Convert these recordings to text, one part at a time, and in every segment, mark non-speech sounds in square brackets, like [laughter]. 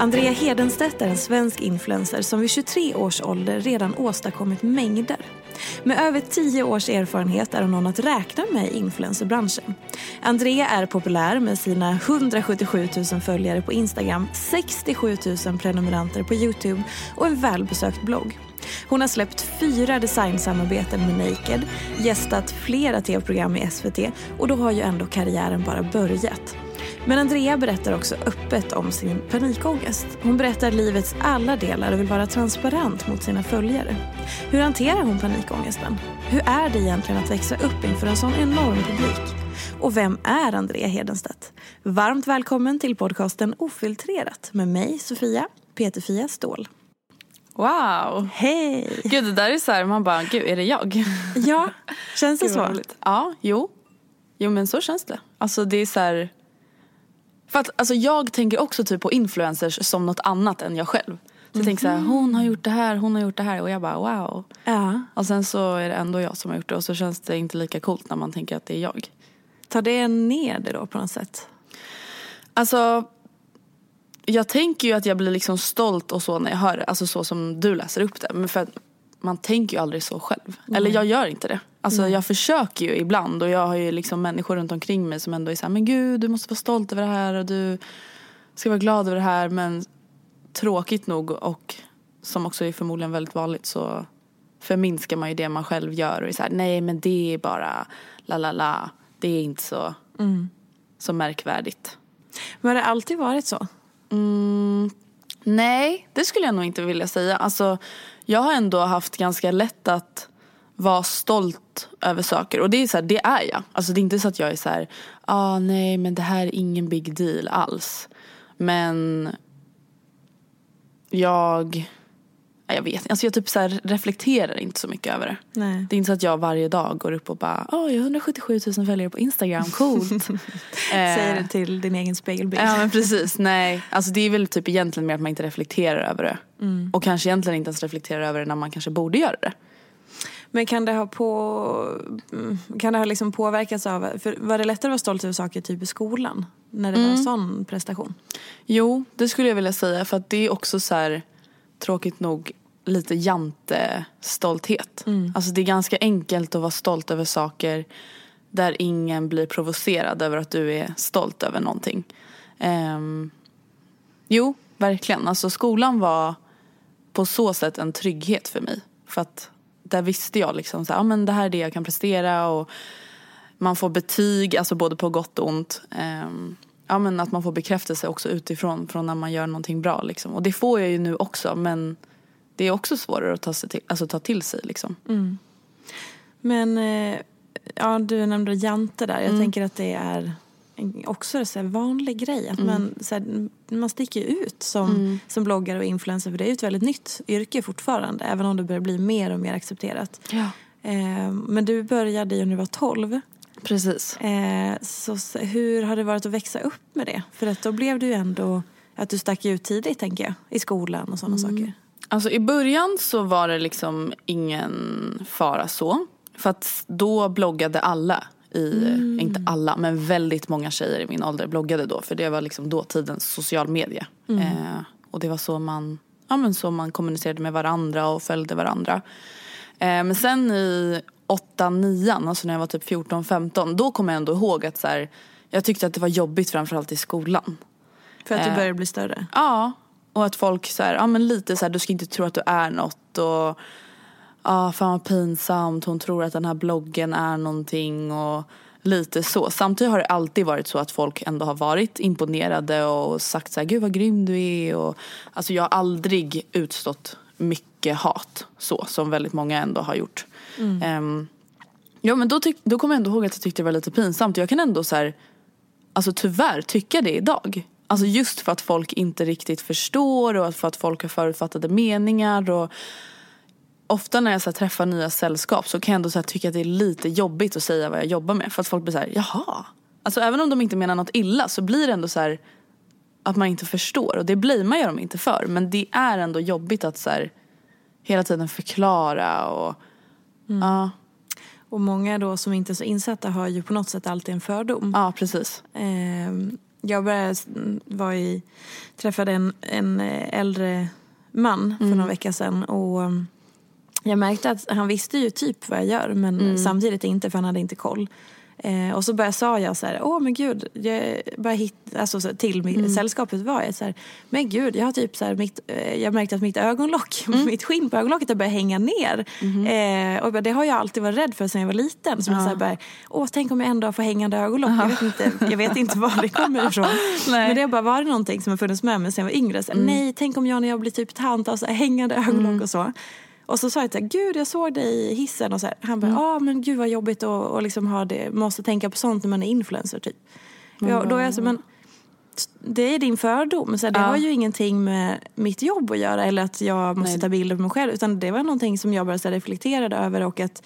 Andrea Hedenstedt är en svensk influencer som vid 23 års ålder redan åstadkommit mängder. Med över 10 års erfarenhet är hon någon att räkna med i influencerbranschen. Andrea är populär med sina 177 000 följare på Instagram, 67 000 prenumeranter på Youtube och en välbesökt blogg. Hon har släppt fyra designsamarbeten med Naked, gästat flera tv-program i SVT och då har ju ändå karriären bara börjat. Men Andrea berättar också öppet om sin panikångest. Hon berättar livets alla delar och vill vara transparent mot sina följare. Hur hanterar hon panikångesten? Hur är det egentligen att växa upp inför en sån enorm publik? Och vem är Andrea Hedenstedt? Varmt välkommen till podcasten Ofiltrerat med mig, Sofia Peterfia Ståhl. Wow! Hej! Gud det där är så här, man bara, gud är det jag? Ja, känns det så? roligt. Ja, jo. Jo men så känns det. Alltså det är så här, För att alltså, jag tänker också typ på influencers som något annat än jag själv. Så jag tänker så här, hon har gjort det här, hon har gjort det här och jag bara wow. Ja. Och sen så är det ändå jag som har gjort det och så känns det inte lika coolt när man tänker att det är jag. Tar det ner det då på något sätt? Alltså jag tänker ju att jag blir liksom stolt och så när jag hör det. Alltså så som du läser upp det. Men för att man tänker ju aldrig så själv. Eller jag gör inte det. Alltså jag försöker ju ibland och jag har ju liksom människor runt omkring mig som ändå är såhär, men gud du måste vara stolt över det här och du ska vara glad över det här. Men tråkigt nog och som också är förmodligen väldigt vanligt så förminskar man ju det man själv gör och är såhär, nej men det är bara la la la. Det är inte så, så märkvärdigt. Men har det alltid varit så? Nej, det skulle jag nog inte vilja säga. Alltså, jag har ändå haft ganska lätt att vara stolt över saker. Och det är, så här, det är jag. Alltså, det är inte så att jag är så här, ah, nej men det här är ingen big deal alls. Men jag, jag vet. Alltså, jag typ så reflekterar inte så mycket över det. Nej. Det är inte så att jag varje dag går upp och bara, åh oh, jag har 177 000 följare på Instagram, coolt. [laughs] Säger Eh, det till din egen spegelbild. Ja men precis, nej. Alltså det är väl typ egentligen mer att man inte reflekterar över det. Och kanske egentligen inte ens reflekterar över det när man kanske borde göra det. Men kan det ha, på, mm, kan det ha liksom påverkats av... För var det lättare att vara stolt över saker typ i skolan? När det var en sån prestation? Jo, det skulle jag vilja säga för att det är också så här tråkigt nog lite jante-stolthet. Alltså det är ganska enkelt att vara stolt över saker där ingen blir provocerad över att du är stolt över någonting. Ehm, jo, verkligen. Alltså skolan var på så sätt en trygghet för mig. För att där visste jag liksom så här, men det här är det jag kan prestera och man får betyg, alltså både på gott och ont. Ehm, ja men att man får bekräftelse också utifrån från när man gör någonting bra liksom. Och det får jag ju nu också men det är också svårare att ta, sig till, alltså, ta till sig liksom. Men eh, ja, du nämnde Jante där. Jag tänker att det är också en så vanlig grej. Att Mm. man, så här, man sticker ut som, som bloggare och influencer. För det är ju ett väldigt nytt yrke fortfarande. Även om det börjar bli mer och mer accepterat. Ja. Eh, men du började ju när du var 12. Precis. Eh, så, hur har det varit att växa upp med det? För att då blev du ju ändå att du stack ut tidigt tänker jag. I skolan och sådana saker. Alltså i början så var det liksom ingen fara så. För att då bloggade alla. I, Inte alla, men väldigt många tjejer i min ålder bloggade då. För det var liksom dåtidens social media. Eh, och det var så man, ja, men så man kommunicerade med varandra och följde varandra. Eh, men sen i 8 9 alltså när jag var typ 14, 15. Då kommer jag ändå ihåg att så här, jag tyckte att det var jobbigt framförallt i skolan. För att du Eh. började bli större. Ja, och att folk så här, ja men lite så här, du ska inte tro att du är något och ja, fan vad pinsamt, hon tror att den här bloggen är någonting och lite så. Samtidigt har det alltid varit så att folk ändå har varit imponerade och sagt så här, gud vad grym du är och alltså jag har aldrig utstått mycket hat så som väldigt många ändå har gjort. Ehm, ja men då, tyck, då kommer jag ändå ihåg att jag tyckte det var lite pinsamt. Jag kan ändå så här, alltså tyvärr tycka det idag. Alltså just för att folk inte riktigt förstår och för att folk har förutfattade meningar. Och ofta när jag så träffar nya sällskap så kan jag ändå så tycka att det är lite jobbigt att säga vad jag jobbar med. För att folk blir så här, jaha. Alltså även om de inte menar något illa så blir det ändå så här att man inte förstår. Och det blamear jag dem inte för. Men det är ändå jobbigt att så här, hela tiden förklara och ja, Och många då som inte är så insatta har ju på något sätt alltid en fördom. ja, precis. Ehm, jag började, var i, träffade en, en eh, äldre man för några veckor sedan. Och um, jag märkte att han visste ju typ vad jag gör men samtidigt inte för han hade inte koll. Eh, och så började, sa jag så här, åh men gud, jag började hitta, alltså så, till mitt, sällskapet var jag så här, men gud, jag har typ så här, mitt, eh, jag märkte att mitt ögonlock, [laughs] mitt skinn på ögonlocket har börjat hänga ner. Eh, och det har jag alltid varit rädd för sedan jag var liten. Så jag så här, bara, åh tänk om jag ändå får hängande ögonlock. Jag vet, inte, jag vet inte var det kommer ifrån. [laughs] Men det har bara varit någonting som har funnits med mig sedan jag var yngre. Så här, Nej, tänk om jag när jag blir typ tant har så här, hängande ögonlock och så. Och så sa jag till gud jag såg dig i hissen och så här. Han bara, ja men gud vad jobbigt att och liksom ha det, måste tänka på sånt när man är influencer typ. Ja, då är jag så, men det är din fördom. Så här, det Ja. har ju ingenting med mitt jobb att göra eller att jag måste Nej. ta bilder på mig själv. Utan det var någonting som jag bara så reflekterade över och att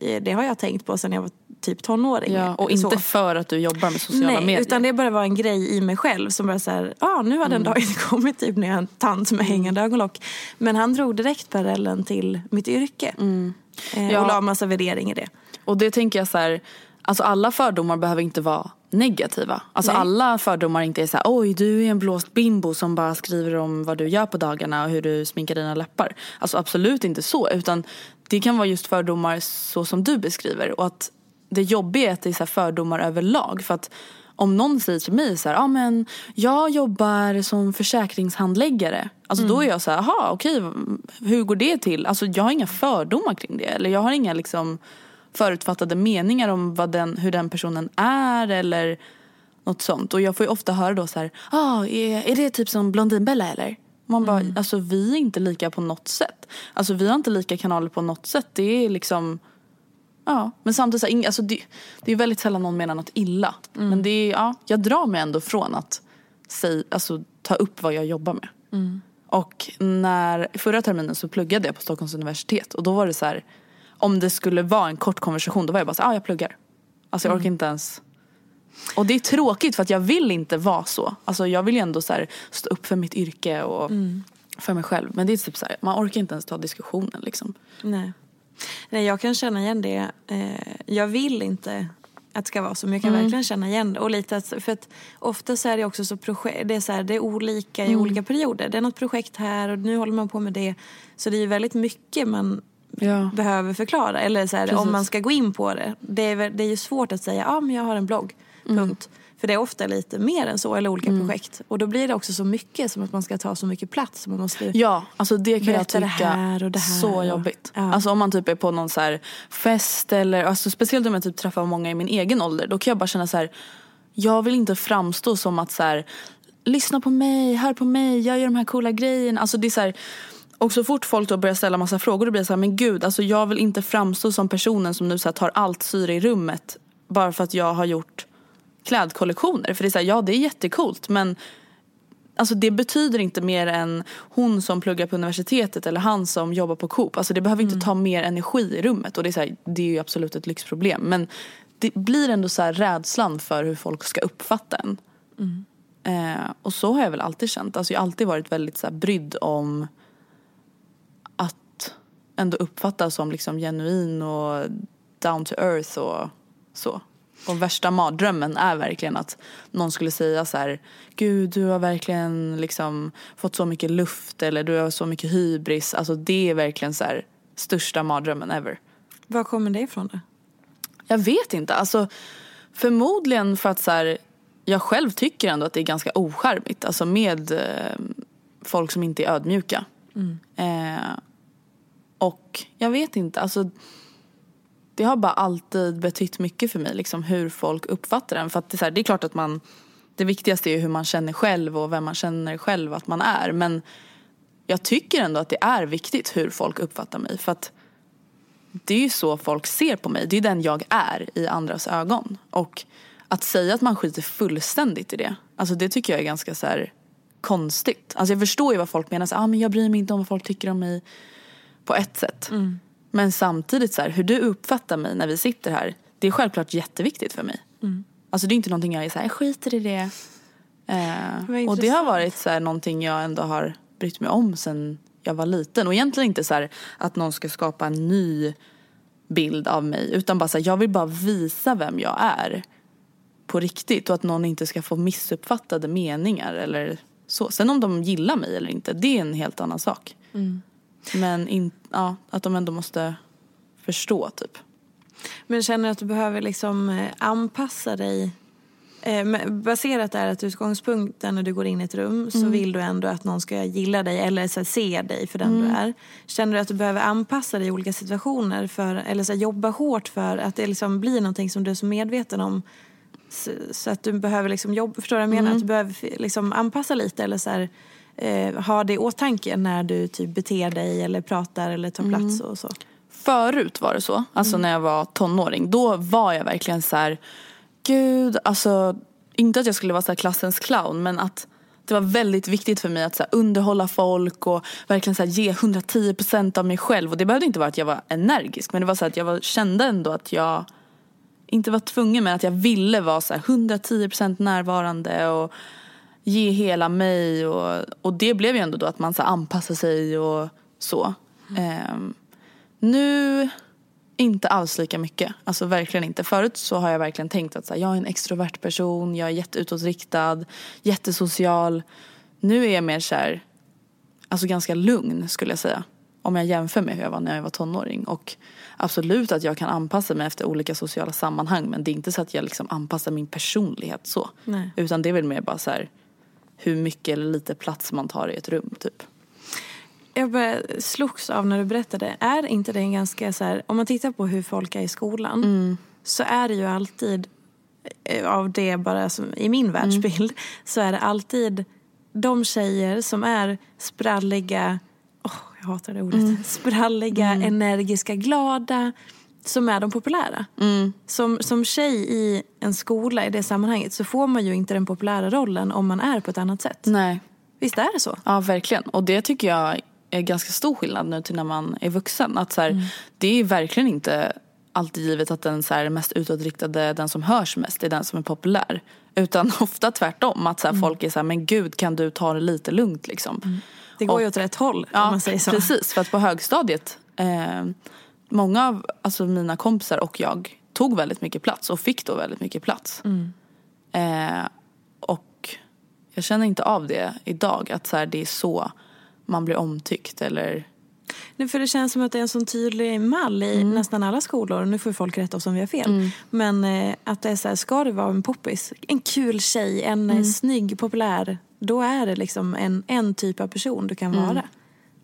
eh, det har jag tänkt på sedan jag var typ tonåring. Ja, och Så. inte för att du jobbar med sociala Nej, medier. utan det bara var en grej i mig själv som bara så här, ja ah, nu har den Mm. dagen [laughs] kommit typ när jag har en tant med hängande ögonlock. Men han drog direkt parallellen till mitt yrke. Eh, Mm. Ja. Och la massa värdering i det. Och det tänker jag så här, alltså alla fördomar behöver inte vara negativa. Alltså Nej. alla fördomar inte är så här, oj du är en blåst bimbo som bara skriver om vad du gör på dagarna och hur du sminkar dina läppar. Alltså absolut inte så, utan det kan vara just fördomar så som du beskriver. Och att det jobbiga är att det är så fördomar överlag. För att om någon säger till mig så här, ah, men jag jobbar som försäkringshandläggare. Alltså då är jag så här, jaha okej, hur går det till? Alltså jag har inga fördomar kring det. Eller jag har inga liksom förutfattade meningar om vad den, hur den personen är eller något sånt. Och jag får ju ofta höra då så här, ah, är, är det typ som Blondinbella eller? Man bara, alltså vi är inte lika på något sätt. Alltså vi har inte lika kanaler på något sätt. Det är liksom Ja, men samtidigt så alltså det, det är väldigt sällan någon menar något illa. Men det är, ja, jag drar mig ändå från att säg, alltså, ta upp vad jag jobbar med. Och när, förra terminen så pluggade jag på Stockholms universitet och då var det så här, om det skulle vara en kort konversation då var jag bara så här, ah, jag pluggar. Alltså jag orkar inte ens och det är tråkigt för att jag vill inte vara så. Alltså jag vill ju ändå så här, stå upp för mitt yrke och för mig själv. Men det är typ så här, man orkar inte ens ta diskussionen liksom. Nej. Nej, jag kan känna igen det. Eh, jag vill inte att det ska vara så, men jag kan Mm. verkligen känna igen det. Och lite att, för att ofta så är det också så det är, så här, det är olika i Mm. olika perioder. Det är något projekt här och nu håller man på med det. Så det är ju väldigt mycket man Ja. behöver förklara. Eller så här, om man ska gå in på det. Det är, det är ju svårt att säga, ja men jag har en blogg, punkt. För det är ofta lite mer än så, eller olika projekt. Och då blir det också så mycket som att man ska ta så mycket plats. Man måste Ja, alltså det kan jag Berätta det tycka här och det här så och- jobbigt. Ja. Alltså om man typ är på någon så här fest eller alltså speciellt om jag typ träffar många i min egen ålder. Då kan jag bara känna så här. Jag vill inte framstå som att så här, lyssna på mig, hör på mig, jag gör de här coola grejerna. Alltså det är så här, och så fort folk då börjar ställa massa frågor då blir jag så här, men gud, alltså jag vill inte framstå som personen som nu så tar allt syre i rummet bara för att jag har gjort klädkollektioner. För det är så här, ja det är jättekult men Alltså det betyder inte mer än hon som pluggar på universitetet eller han som jobbar på Coop. Alltså det behöver inte ta mer energi i rummet och det är, så här, det är ju absolut ett lyxproblem. Men det blir ändå så här rädslan för hur folk ska uppfatta en. Eh, och så har jag väl alltid känt. Alltså jag har alltid varit väldigt så här brydd om att ändå uppfattas som liksom genuin och down to earth och så. Och värsta mardrömmen är verkligen att någon skulle säga så här Gud du har verkligen liksom fått så mycket luft eller du har så mycket hybris. Alltså det är verkligen så här största mardrömmen ever. Var kommer det ifrån då? Jag vet inte. Alltså, förmodligen för att så här, jag själv tycker ändå att det är ganska ocharmigt. Alltså med eh, folk som inte är ödmjuka. Eh, och jag vet inte. Alltså, det har bara alltid betytt mycket för mig. Liksom, hur folk uppfattar en. För att det, är så här, det är klart att man... Det viktigaste är hur man känner själv och vem man känner själv att man är. Men jag tycker ändå att det är viktigt hur folk uppfattar mig. För att det är ju så folk ser på mig. Det är den jag är i andras ögon. Och att säga att man skiter fullständigt i det. Alltså det tycker jag är ganska så här konstigt. Alltså jag förstår ju vad folk menar. Så, ah, men jag bryr mig inte om vad folk tycker om mig. På ett sätt. Mm. Men samtidigt så här, hur du uppfattar mig när vi sitter här. Det är självklart jätteviktigt för mig. Alltså det är inte någonting jag är så här, jag skiter i det. Eh, och det har varit så här, någonting jag ändå har brytt mig om sen jag var liten. Och egentligen inte så här, att någon ska skapa en ny bild av mig. Utan bara så jag vill bara visa vem jag är. På riktigt. Och att någon inte ska få missuppfattade meningar eller så. Sen om de gillar mig eller inte, det är en helt annan sak. Men in, ja, att de ändå måste förstå typ. Men känner du att du behöver liksom eh, anpassa dig? Eh, Baserat är att utgångspunkten när du går in i ett rum så vill du ändå att någon ska gilla dig eller så här, se dig för den du är. Känner du att du behöver anpassa dig i olika situationer för, eller så här, jobba hårt för att det liksom blir någonting som du är så medveten om så, så att du behöver liksom jobba, förstår du vad jag menar? Att du behöver liksom anpassa lite eller så här, eh, ha det i åtanke när du typ beter dig eller pratar eller tar plats och så. Förut var det så, alltså när jag var tonåring. Då var jag verkligen så här, gud, alltså inte att jag skulle vara så här klassens clown men att det var väldigt viktigt för mig att så här, underhålla folk och verkligen så här, ge 110% av mig själv. Och det behövde inte vara att jag var energisk men det var så att jag var, kände ändå att jag inte var tvungen men att jag ville vara så här 110% närvarande och ge hela mig och, och det blev ju ändå då att man så anpassar sig och så. Ehm, nu inte alls lika mycket. Alltså verkligen inte. Förut så har jag verkligen tänkt att så här, jag är en extrovert person, jag är jätteutåtriktad, jättesocial. Nu är jag mer så här, alltså ganska lugn skulle jag säga. Om jag jämför med hur jag var när jag var tonåring. Och absolut att jag kan anpassa mig efter olika sociala sammanhang. Men det är inte så att jag liksom anpassar min personlighet så. Nej. Utan det är väl mer bara så här hur mycket eller lite plats man tar i ett rum typ. Jag bara slogs av när du berättade. Är inte det en ganska så här, om man tittar på hur folk är i skolan så är det ju alltid eh, av det bara som i min världsbild så är det alltid de tjejer som är spralliga, åh jag hatar det ordet, spralliga, energiska, glada som är de populära. Som, som tjej i en skola i det sammanhanget så får man ju inte den populära rollen om man är på ett annat sätt. Nej. Visst är det så? Ja, verkligen. Och det tycker jag är ganska stor skillnad nu till när man är vuxen. Att så här, Det är verkligen inte alltid givet att den så här, mest utåtriktade, den som hörs mest, är den som är populär. Utan [laughs] ofta tvärtom. Att så här, folk är så här, men gud kan du ta det lite lugnt liksom. Det går Och- ju åt rätt håll Ja, om man säger så. precis. För att på högstadiet, eh, många av alltså, mina kompisar och jag tog väldigt mycket plats och fick då väldigt mycket plats. Mm. Eh, och jag känner inte av det idag, att så här, det är så man blir omtyckt eller Nej, för det känns som att det är en sån tydlig mall i Mm. nästan alla skolor. Nu får folk rätta oss om vi har fel. Men eh, att det är så här, ska du vara en poppis, en kul tjej, en Mm. eh, snygg, populär. Då är det liksom en, en typ av person du kan vara.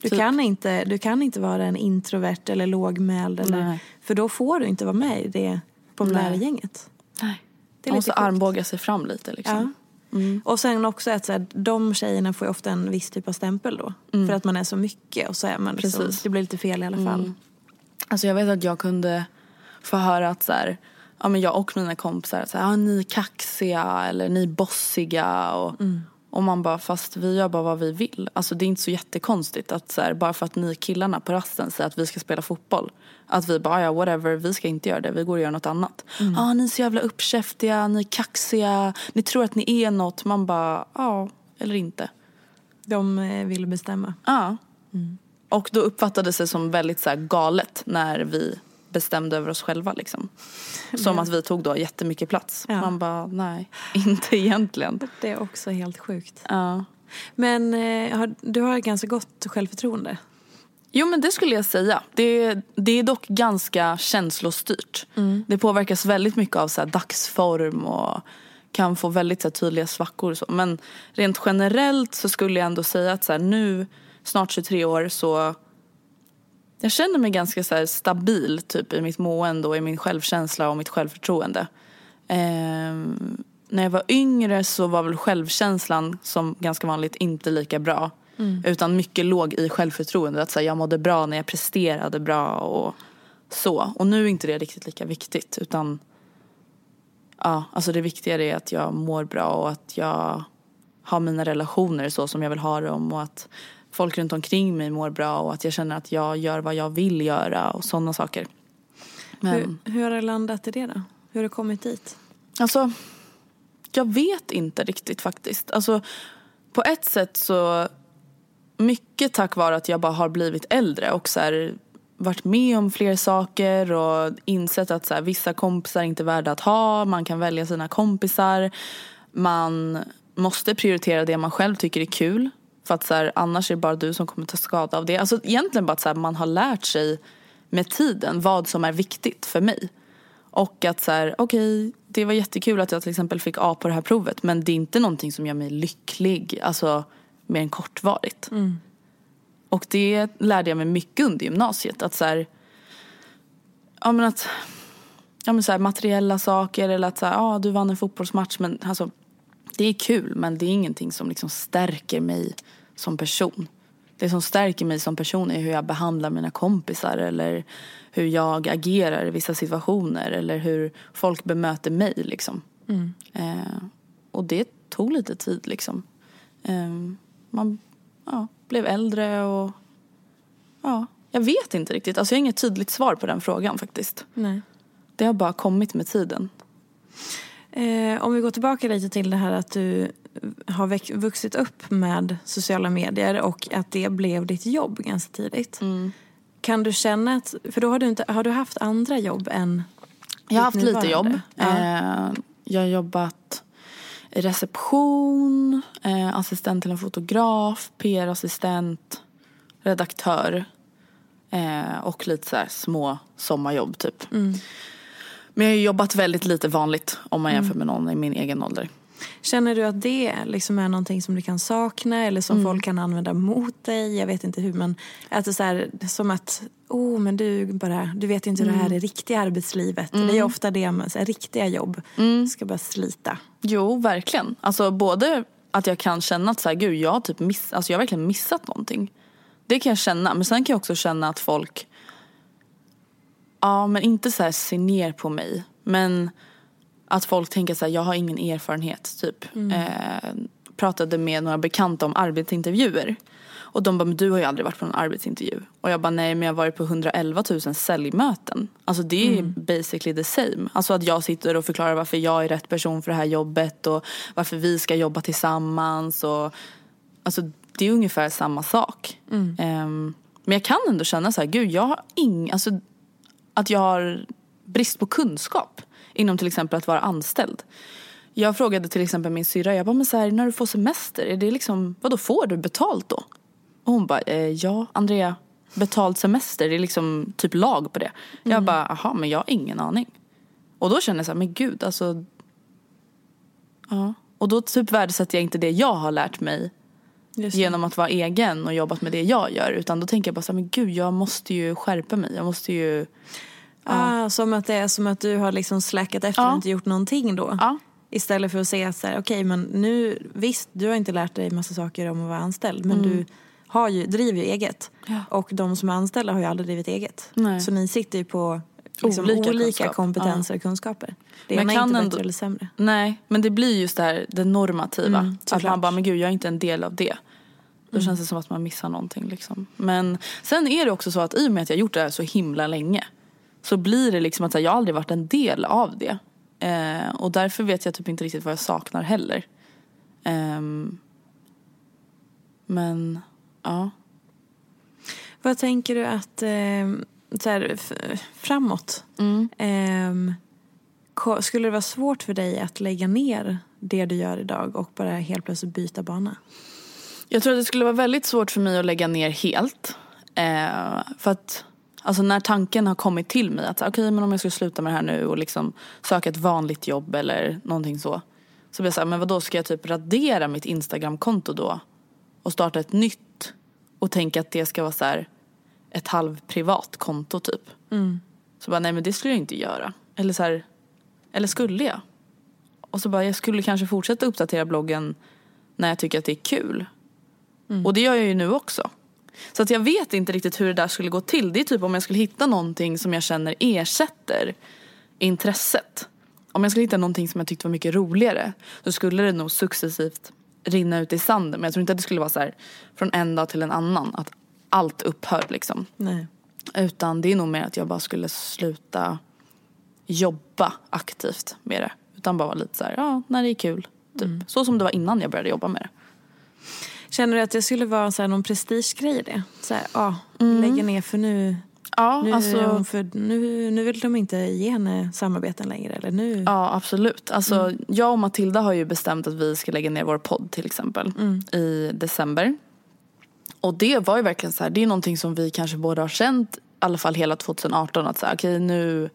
Du, Typ. kan inte, du kan inte vara en introvert eller lågmäld. Eller, Nej. för då får du inte vara med i det populära Nej. Det är man måste sjukt. armbåga sig fram lite liksom. Ja. Och sen också att så här, de tjejerna får ju ofta en viss typ av stämpel då. För att man är så mycket och så är man liksom, Precis. det blir lite fel i alla fall. Alltså jag vet att jag kunde få höra att så här, ja, men jag och mina kompisar att ah, ni är kaxiga eller ni är bossiga. Och, och man bara, fast vi gör bara vad vi vill. Alltså det är inte så jättekonstigt att så här, bara för att ni killarna på rasten säger att vi ska spela fotboll. Att vi bara, ja whatever, vi ska inte göra det, vi går och gör något annat. Ja, ah, ni är så jävla uppkäftiga, ni är kaxiga, ni tror att ni är något. Man bara, ja, eller inte. De eh, vill bestämma. Ja. Och då uppfattades det som väldigt så här galet när vi bestämde över oss själva liksom. Som att vi tog då jättemycket plats. Ja. Man bara, nej, [laughs] inte egentligen. Det är också helt sjukt. Ja. Men eh, du har ganska gott självförtroende. Jo men det skulle jag säga. Det, det är dock ganska känslostyrt. Det påverkas väldigt mycket av så dagsform och kan få väldigt så här, tydliga svackor så. Men rent generellt så skulle jag ändå säga att så här, nu, snart 23 år, så jag känner mig ganska så stabil typ i mitt mående och i min självkänsla och mitt självförtroende. Ehm, när jag var yngre så var väl självkänslan som ganska vanligt inte lika bra. Utan mycket låg i självförtroende. Att så här, jag mådde bra när jag presterade bra och så. Och nu är inte det riktigt lika viktigt. Utan ja, alltså det viktigare är att jag mår bra och att jag har mina relationer så som jag vill ha dem. Och att folk runt omkring mig mår bra och att jag känner att jag gör vad jag vill göra och sådana saker. Men Hur, hur har det landat i det då? Hur har du kommit dit? Alltså, jag vet inte riktigt faktiskt. Alltså, på ett sätt så, mycket tack vare att jag bara har blivit äldre och så här, varit med om fler saker och insett att så här, vissa kompisar är inte är värda att ha. Man kan välja sina kompisar. Man måste prioritera det man själv tycker är kul. För att så här, annars är det bara du som kommer ta skada av det. Alltså egentligen bara att så här, man har lärt sig med tiden vad som är viktigt för mig. Och att så här, okej, det var jättekul att jag till exempel fick A på det här provet. Men det är inte någonting som gör mig lycklig, alltså mer än kortvarigt. Och det lärde jag mig mycket under gymnasiet. Att så här, ja men att, ja men så här, materiella saker eller att så här, ja du vann en fotbollsmatch men alltså det är kul men det är ingenting som liksom stärker mig som person. Det som stärker mig som person är hur jag behandlar mina kompisar eller hur jag agerar i vissa situationer eller hur folk bemöter mig liksom. Eh, och det tog lite tid liksom. Eh, man ja, blev äldre och ja, jag vet inte riktigt. Alltså jag har inget tydligt svar på den frågan faktiskt. Nej. Det har bara kommit med tiden. Eh, om vi går tillbaka lite till det här att du har vuxit upp med sociala medier och att det blev ditt jobb ganska tidigt. Kan du känna att, för då har du, inte, har du haft andra jobb än Jag har haft ditt lite jobb. nuvarande? Ja. Eh, jag har jobbat i reception, eh, assistent till en fotograf, PR-assistent, redaktör eh, och lite så här små sommarjobb typ. Men jag har jobbat väldigt lite vanligt om man jämför med någon i min egen ålder. Känner du att det liksom är någonting som du kan sakna eller som folk kan använda mot dig? Jag vet inte hur men att det är så här, som att oh, men du, bara, du vet inte hur det här är riktiga arbetslivet. Det är ju ofta det med riktiga jobb. Ska bara slita. Jo, verkligen. Alltså både att jag kan känna att så här, gud, jag har typ miss, alltså jag har verkligen missat någonting. Det kan jag känna. Men sen kan jag också känna att folk, ja men inte så här ser ner på mig. Men att folk tänker så här, jag har ingen erfarenhet typ. Eh, pratade med några bekanta om arbetsintervjuer. Och de bara, men du har ju aldrig varit på någon arbetsintervju. Och jag bara, nej men jag har varit på 111 000 säljmöten. Alltså det är basically the same. Alltså att jag sitter och förklarar varför jag är rätt person för det här jobbet och varför vi ska jobba tillsammans. Och, alltså det är ungefär samma sak. Ehm, men jag kan ändå känna så här, gud jag har ing, alltså att jag har brist på kunskap inom till exempel att vara anställd. Jag frågade till exempel min syrra, jag bara, men så här, när du får semester, är det liksom, vadå får du betalt då? Och hon bara, eh, ja Andrea, betald semester, det är liksom typ lag på det. Jag bara, aha men jag har ingen aning. Och då känner jag så här, men gud alltså. Ja. Och då typ värdesätter jag inte det jag har lärt mig genom att vara egen och jobbat med det jag gör. Utan då tänker jag bara så här, men gud jag måste ju skärpa mig. Jag måste ju, Ah, som att det är som att du har liksom släckat efter Ja. och inte gjort någonting då. ja. Istället för att säga så här, okej men nu, visst du har inte lärt dig massa saker om att vara anställd men du har ju, driver ju eget. Ja. Och de som är anställda har ju aldrig drivit eget. Nej. Så ni sitter ju på liksom Olika olika, kompetenser och kunskaper. Det Men ena är kan inte ändå- bättre eller sämre. Nej, men det blir just det här det normativa. Mm, att man bara, men gud jag är inte en del av det. Då känns det som att man missar någonting liksom. Men sen är det också så att i och med att jag gjort det här så himla länge. Så blir det liksom att här, jag aldrig varit en del av det. Eh, och därför vet jag typ inte riktigt vad jag saknar heller. Ehm, men, ja. Vad tänker du att, eh, så här, framåt, Mm. ehm, skulle det vara svårt för dig att lägga ner det du gör idag och bara helt plötsligt byta bana? Jag tror att det skulle vara väldigt svårt för mig att lägga ner helt. Eh, för att alltså när tanken har kommit till mig att okej men om jag skulle sluta med det här nu och liksom söka ett vanligt jobb eller någonting så. Så blir jag så här, men vadå ska jag typ radera mitt Instagramkonto då? Och starta ett nytt? Och tänka att det ska vara så här ett halvprivat konto typ. Så bara nej men det skulle jag inte göra. Eller så här, eller skulle jag? Och så bara jag skulle kanske fortsätta uppdatera bloggen när jag tycker att det är kul. Och det gör jag ju nu också. Så att jag vet inte riktigt hur det där skulle gå till. Det är typ om jag skulle hitta någonting som jag känner ersätter intresset. Om jag skulle hitta någonting som jag tyckte var mycket roligare så skulle det nog successivt rinna ut i sanden. Men jag tror inte att det skulle vara så här från en dag till en annan. Att allt upphör liksom. Nej. Utan det är nog mer att jag bara skulle sluta jobba aktivt med det. Utan bara vara lite så här, ja, när det är kul. Typ. Så som det var innan jag började jobba med det. Känner du att det skulle vara så här någon prestigegrej i det? Så här, ja, lägga ner för nu, Ja, nu, alltså, för, nu, nu vill de inte ge henne samarbeten längre. Eller nu. ja absolut. Alltså, Jag och Matilda har ju bestämt att vi ska lägga ner vår podd till exempel i december. Och det var ju verkligen så här, det är någonting som vi kanske båda har känt i alla fall hela 2018 att så här, okej nu,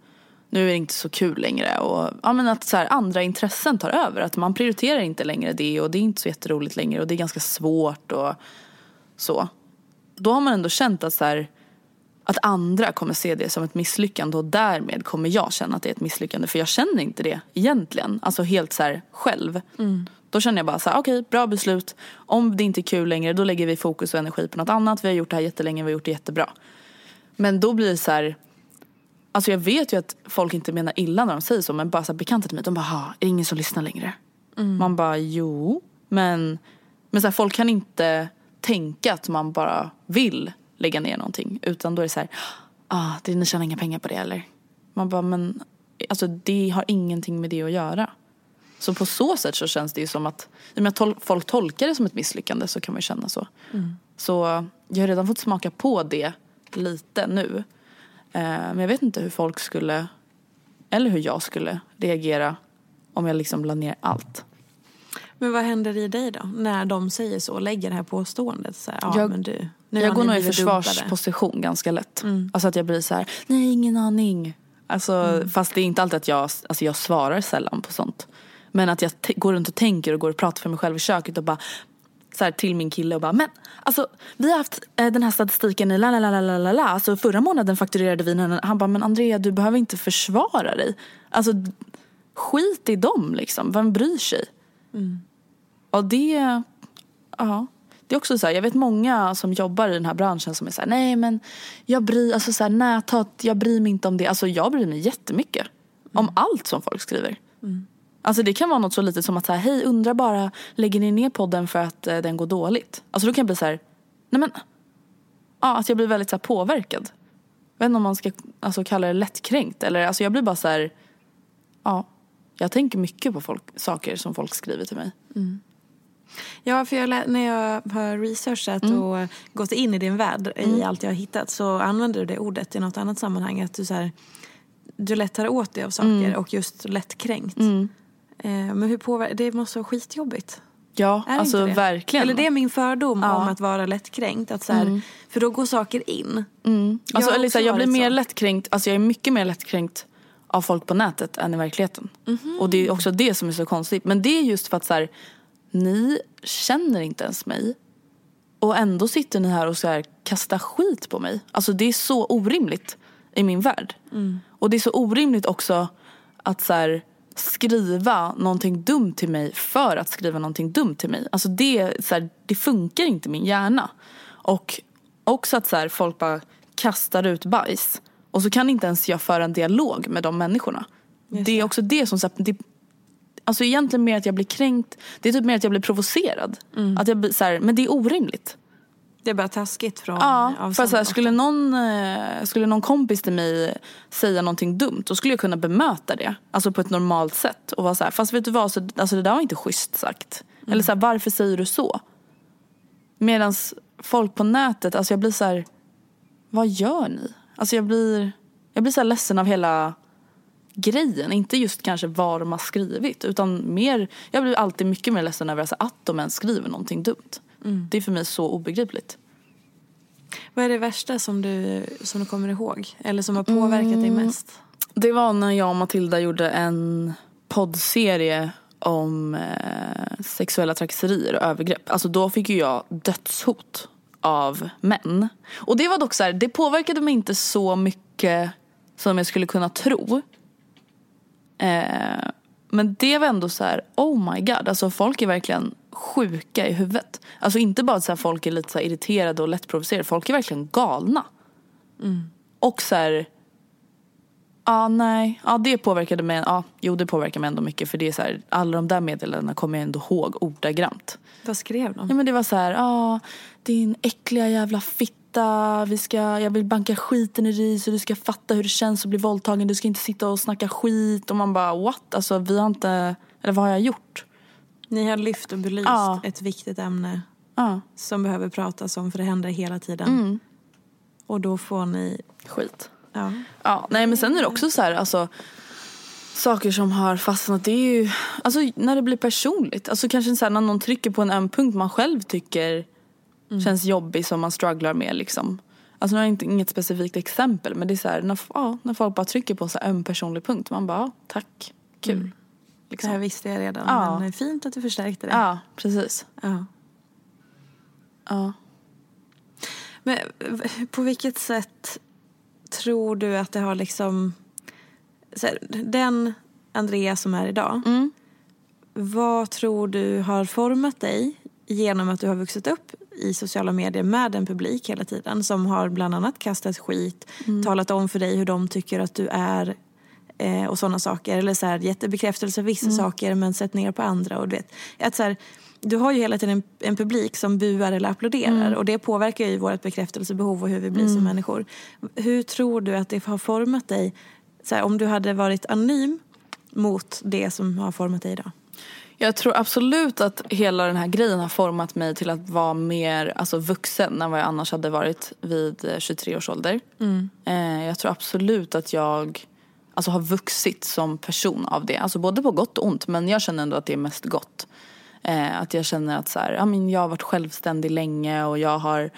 nu är det inte så kul längre och ja, men att så här, andra intressen tar över. Att man prioriterar inte längre det och det är inte så jätteroligt längre och det är ganska svårt och så. Då har man ändå känt att så här, att andra kommer se det som ett misslyckande och därmed kommer jag känna att det är ett misslyckande för jag känner inte det egentligen, alltså helt så här själv. Då känner jag bara så här, okej, bra beslut. Om det inte är kul längre då lägger vi fokus och energi på något annat. Vi har gjort det här jättelänge, vi har gjort det jättebra. Men då blir det så här, alltså jag vet ju att folk inte menar illa när de säger så men bara så här bekanta till mig, de bara, "Ha, är det ingen som lyssnar längre? Man bara, jo, men, men så här, folk kan inte tänka att man bara vill lägga ner någonting. Utan då är det så här, ah, det, ni tjänar inga pengar på det eller? Man bara, men alltså det har ingenting med det att göra. Så på så sätt så känns det ju som att, att tol- folk tolkar det som ett misslyckande så kan man ju känna så. Så jag har redan fått smaka på det lite nu. Eh, men jag vet inte hur folk skulle, eller hur jag skulle reagera om jag liksom la ner allt. Men vad händer i dig då? När de säger så, lägger det här påståendet. Så här, ja, Jag- men du, nu jag går nog i blivit dumpade. försvarsposition ganska lätt. Alltså att jag blir så här, nej ingen aning. Alltså, Fast det är inte alltid att jag, alltså jag svarar sällan på sånt. Men att jag går runt och tänker och går och pratar för mig själv i köket och bara så här, till min kille och bara men alltså vi har haft eh, den här statistiken i la la la la la la alltså förra månaden fakturerade vi den han bara men Andrea du behöver inte försvara dig. Alltså skit i dem liksom. Vem bryr sig? Och det ja. Det är också så här, jag vet många som jobbar i den här branschen som är så här, nej men jag bryr, alltså så här, näthat, jag bryr mig inte om det. Alltså jag bryr mig jättemycket. Om allt som folk skriver. Alltså det kan vara något så litet som att här, hej undrar bara, lägger ni ner podden för att eh, den går dåligt? Alltså då kan jag bli så här, nej men, ja att jag blir väldigt så här, påverkad. Jag vet inte om man ska alltså, kalla det lättkränkt eller alltså jag blir bara så här, ja. Jag tänker mycket på folk, saker som folk skriver till mig. Ja, för jag, när jag har researchat Mm. och gått in i din värld i allt jag har hittat så använder du det ordet i något annat sammanhang. Att du, så här, du lätt tar åt dig av saker Mm. och just lättkränkt. Eh, men hur påverkar det? måste vara skitjobbigt. Ja, Är alltså det? verkligen. Eller det är min fördom Ja. om att vara lättkränkt. Att så här, För då går saker in. Jag Alltså, här, också jag blir mer så. lättkränkt, alltså jag är mycket mer lättkränkt av folk på nätet än i verkligheten. Mhm. Och det är också det som är så konstigt. Men det är just för att så här, ni känner inte ens mig. Och ändå sitter ni här och så här, kastar skit på mig. Alltså det är så orimligt i min värld. Och det är så orimligt också att så här, skriva någonting dumt till mig för att skriva någonting dumt till mig. Alltså det, så här, det funkar inte i min hjärna. Och också att så här, folk bara kastar ut bajs Och så kan inte ens jag föra en dialog med de människorna. det är också det som, så här, det, alltså egentligen mer att jag blir kränkt, det är typ mer att jag blir provocerad. Att jag blir så här, men det är orimligt. Det är bara taskigt från Ja, för avstånd så här, skulle, någon, eh, skulle någon kompis till mig säga någonting dumt då skulle jag kunna bemöta det. Alltså på ett normalt sätt. Och vara så här, fast vet du vad, så, alltså, det där var inte schysst sagt. Eller så här, varför säger du så? Medan folk på nätet, alltså jag blir så här, vad gör ni? Alltså jag blir, jag blir så här ledsen av hela grejen. Inte just kanske vad de har skrivit utan mer, jag blir alltid mycket mer ledsen över alltså, att de ens skriver någonting dumt. Det är för mig så obegripligt. Vad är det värsta som du, som du kommer ihåg? Eller som har påverkat dig Mm. mest? Det var när jag och Matilda gjorde en poddserie om eh, sexuella trakasserier och övergrepp. Alltså då fick ju jag dödshot av män. Och det var dock så här, det påverkade mig inte så mycket som jag skulle kunna tro. Eh, men det var ändå så här, oh my god, alltså folk är verkligen sjuka i huvudet. Alltså inte bara så här, folk är lite så här irriterade och lättprovocerade, folk är verkligen galna. Och så här, Ja, nej. Ja, det påverkade mig. Ja, jo, det påverkade mig ändå mycket. För det är så här, alla de där meddelandena kommer jag ändå ihåg ordagrant. Vad skrev de? Ja, men det var så här, ja, din äckliga jävla fitta. Vi ska, jag vill banka skiten i dig så du ska fatta hur det känns att bli våldtagen. Du ska inte sitta och snacka skit. Och man bara, what? Alltså, vi har inte, eller vad har jag gjort? Ni har lyft och belyst Ja. ett viktigt ämne Ja, som behöver pratas om för det händer hela tiden. Mm. Och då får ni... skit. Ja. Ja, nej men sen är det också så här, alltså saker som har fastnat, det är ju, alltså när det blir personligt. Alltså kanske så här, när någon trycker på en öm punkt man själv tycker känns jobbig som man strugglar med liksom. Alltså nu har jag inte inget specifikt exempel men det är så här, när, ja, när folk bara trycker på en så öm personlig punkt. Man bara, ja, tack, kul. Det Liksom. här visste jag redan Ja. men det är fint att du förstärkte det. Ja, precis. Ja. Ja. Men på vilket sätt tror du att det har liksom... Här, den Andrea som är idag, Mm. vad tror du har format dig genom att du har vuxit upp i sociala medier med en publik hela tiden som har bland annat kastat skit, Mm. talat om för dig hur de tycker att du är eh, och sådana saker. Eller så här, gett bekräftelse för vissa Mm. saker men sett ner på andra. Och du, vet, att så här, du har ju hela tiden en, en publik som buar eller applåderar Mm. och det påverkar ju vårt bekräftelsebehov och hur vi blir som människor. Hur tror du att det har format dig så här, om du hade varit anonym mot det som har format dig idag? Jag tror absolut att hela den här grejen har format mig till att vara mer alltså, vuxen än vad jag annars hade varit vid eh, 23 års ålder. Eh, jag tror absolut att jag alltså, har vuxit som person av det. Alltså både på gott och ont men jag känner ändå att det är mest gott. Eh, att jag känner att så här, ja, men jag har varit självständig länge och jag har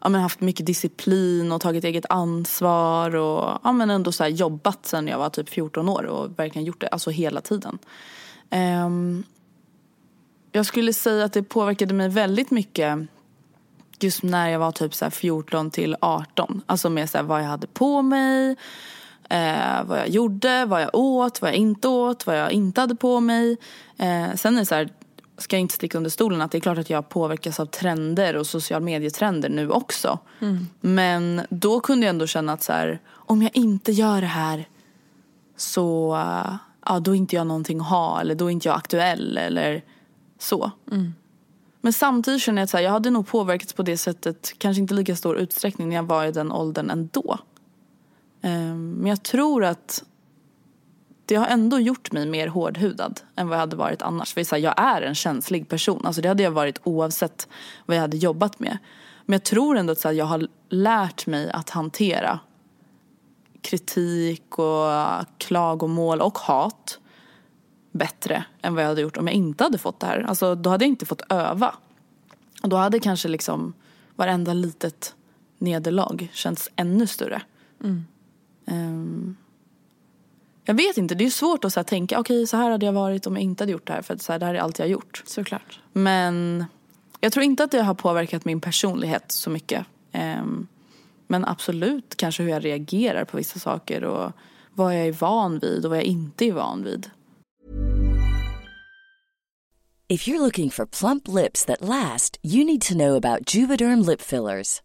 ja, men haft mycket disciplin och tagit eget ansvar och ja, men ändå så här, jobbat sedan jag var typ 14 år och verkligen gjort det alltså hela tiden. Eh, jag skulle säga att det påverkade mig väldigt mycket just när jag var typ så här 14 till 18. Alltså med så här vad jag hade på mig, eh, vad jag gjorde, vad jag åt, vad jag inte åt, vad jag inte hade på mig. Eh, sen är det så här, ska jag inte sticka under stolen att det är klart att jag påverkas av trender och social medietrender nu också. Men då kunde jag ändå känna att så här, om jag inte gör det här så uh, ja, då är inte jag någonting att ha eller då är inte jag aktuell eller så. Men samtidigt känner jag att så här, jag hade nog påverkats på det sättet, kanske inte lika stor utsträckning när jag var i den åldern ändå. Ehm, men jag tror att det har ändå gjort mig mer hårdhudad än vad jag hade varit annars. För jag är en känslig person, alltså det hade jag varit oavsett vad jag hade jobbat med. Men jag tror ändå att jag har lärt mig att hantera kritik och klagomål och hat bättre än vad jag hade gjort om jag inte hade fått det här. Alltså då hade jag inte fått öva. Och då hade kanske liksom varenda litet nederlag känts ännu större. Mm. Ehm, jag vet inte, det är svårt att så här, tänka okej så här hade jag varit om jag inte hade gjort det här för att så här, det här är allt jag har gjort. Såklart. Men jag tror inte att det har påverkat min personlighet så mycket. Ehm, men absolut kanske hur jag reagerar på vissa saker och vad jag är van vid och vad jag inte är van vid. If you're looking for plump lips that last, you need to know about Juvederm lip fillers.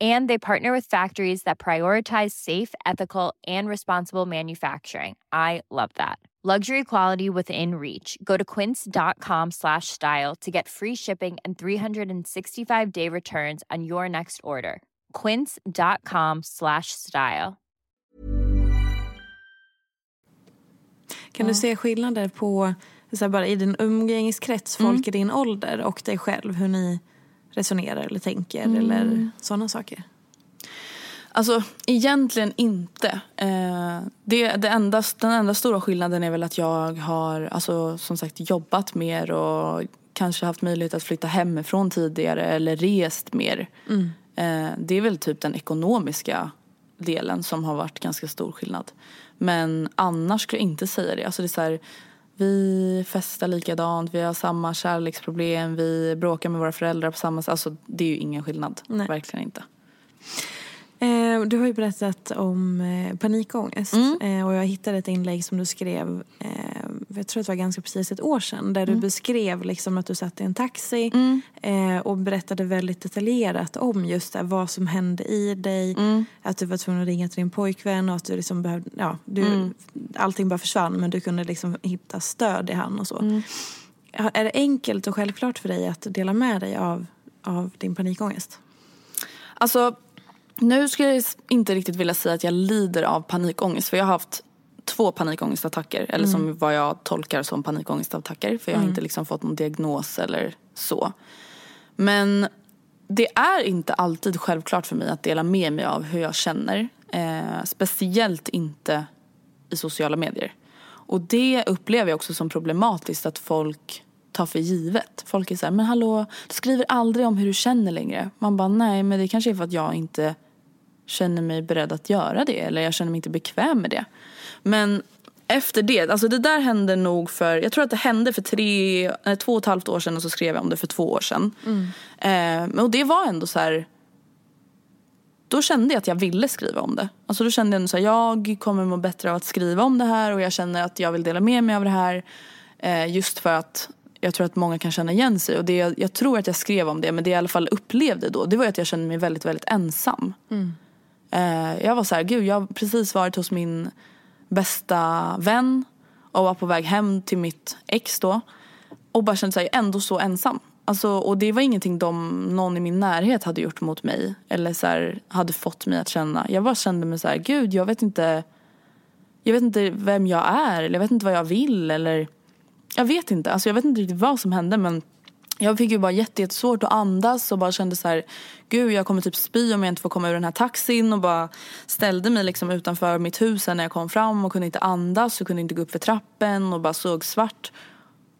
And they partner with factories that prioritize safe, ethical, and responsible manufacturing. I love that. Luxury quality within reach. Go to quince.com slash style to get free shipping and 365 day returns on your next order. Quince.com slash style. Kan du se skillnader på, så bara i din umgängeskrets, folk Mm. i din ålder och dig själv, hur ni resonerar eller tänker Mm. eller sådana saker? Alltså egentligen inte. Eh, det, det enda, den enda stora skillnaden är väl att jag har alltså, som sagt jobbat mer och kanske haft möjlighet att flytta hemifrån tidigare eller rest mer. Eh, det är väl typ den ekonomiska delen som har varit ganska stor skillnad. Men annars skulle jag inte säga det. Alltså det är så här, vi festar likadant, vi har samma kärleksproblem, vi bråkar med våra föräldrar på samma sätt. Alltså det är ju ingen skillnad. Nej. Verkligen inte. Eh, du har ju berättat om eh, panikångest Mm. eh, och jag hittade ett inlägg som du skrev, eh, jag tror att det var ganska precis ett år sedan, där du Mm. beskrev liksom att du satt i en taxi eh, och berättade väldigt detaljerat om just det, vad som hände i dig, Mm. att du var tvungen att ringa till din pojkvän och att du liksom behövde, ja, du, Mm. allting bara försvann men du kunde liksom hitta stöd i han och så. Mm. Är det enkelt och självklart för dig att dela med dig av, av din panikångest? Alltså, nu skulle jag inte riktigt vilja säga att jag lider av panikångest. För jag har haft två panikångestattacker. Eller som vad jag tolkar som panikångestattacker. För jag har inte liksom fått någon diagnos eller så. Men det är inte alltid självklart för mig att dela med mig av hur jag känner. Eh, speciellt inte i sociala medier. Och det upplever jag också som problematiskt att folk tar för givet. Folk är så här, men hallå, du skriver aldrig om hur du känner längre. Man bara, nej men det kanske är för att jag inte känner mig beredd att göra det. Eller jag känner mig inte bekväm med det. Men efter det, alltså det där hände nog för, jag tror att det hände för tre, nej, två och ett halvt år sedan och så skrev jag om det för två år sedan. Eh, och det var ändå så här, då kände jag att jag ville skriva om det. Alltså då kände jag ändå så här, jag kommer må bättre av att skriva om det här och jag känner att jag vill dela med mig av det här. Eh, just för att jag tror att många kan känna igen sig. Och det jag, jag tror att jag skrev om det, men det jag i alla fall upplevde då, det var att jag kände mig väldigt, väldigt ensam. Eh, jag var så här, gud jag har precis varit hos min bästa vän och var på väg hem till mitt ex då. Och bara kände sig ändå så ensam. Alltså, och det var ingenting de, någon i min närhet hade gjort mot mig. Eller så här, hade fått mig att känna. Jag bara kände mig så här, gud jag vet inte. Jag vet inte vem jag är eller jag vet inte vad jag vill eller. Jag vet inte, alltså jag vet inte riktigt vad som hände men jag fick ju bara jättesvårt att andas och bara kände så här, gud jag kommer typ spy om jag inte får komma ur den här taxin och bara ställde mig liksom utanför mitt hus när jag kom fram och kunde inte andas och kunde inte gå upp för trappen och bara såg svart.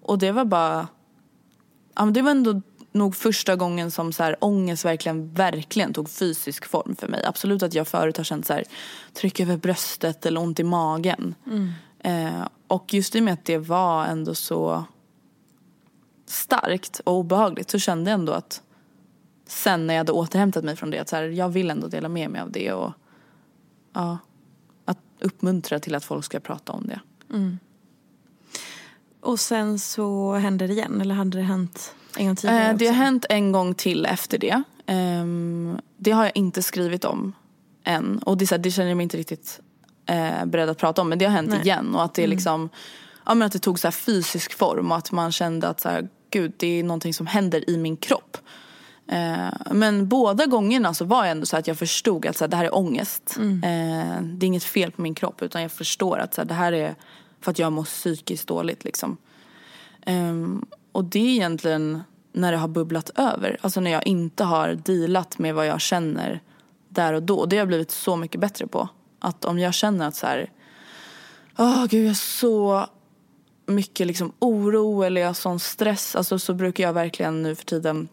Och det var bara, ja men det var ändå nog första gången som så här, ångest verkligen, verkligen tog fysisk form för mig. Absolut att jag förut har känt så här, tryck över bröstet eller ont i magen. Mm. Eh, och just i och med att det var ändå så starkt och obehagligt så kände jag ändå att sen när jag hade återhämtat mig från det att så här, jag vill ändå dela med mig av det och ja, att uppmuntra till att folk ska prata om det. Mm. Och sen så hände det igen eller hade det hänt en gång tidigare Eh, det har hänt en gång till efter det. Ehm, det har jag inte skrivit om än. Och det, är så här, det känner jag mig inte riktigt eh, beredd att prata om. Men det har hänt Nej. igen. Och att det liksom, ja, men att det tog så här fysisk form. Och att man kände att så här, gud det är någonting som händer i min kropp. Eh, men båda gångerna så var jag ändå så att jag förstod att så här, det här är ångest. Eh, det är inget fel på min kropp utan jag förstår att så här, det här är för att jag mår psykiskt dåligt liksom. Ehm, och det är egentligen när det har bubblat över. Alltså när jag inte har dealat med vad jag känner där och då. Det har jag blivit så mycket bättre på. Att om jag känner att så här, åh gud jag har så mycket liksom oro eller jag har sån stress. Alltså så brukar jag verkligen nu för tiden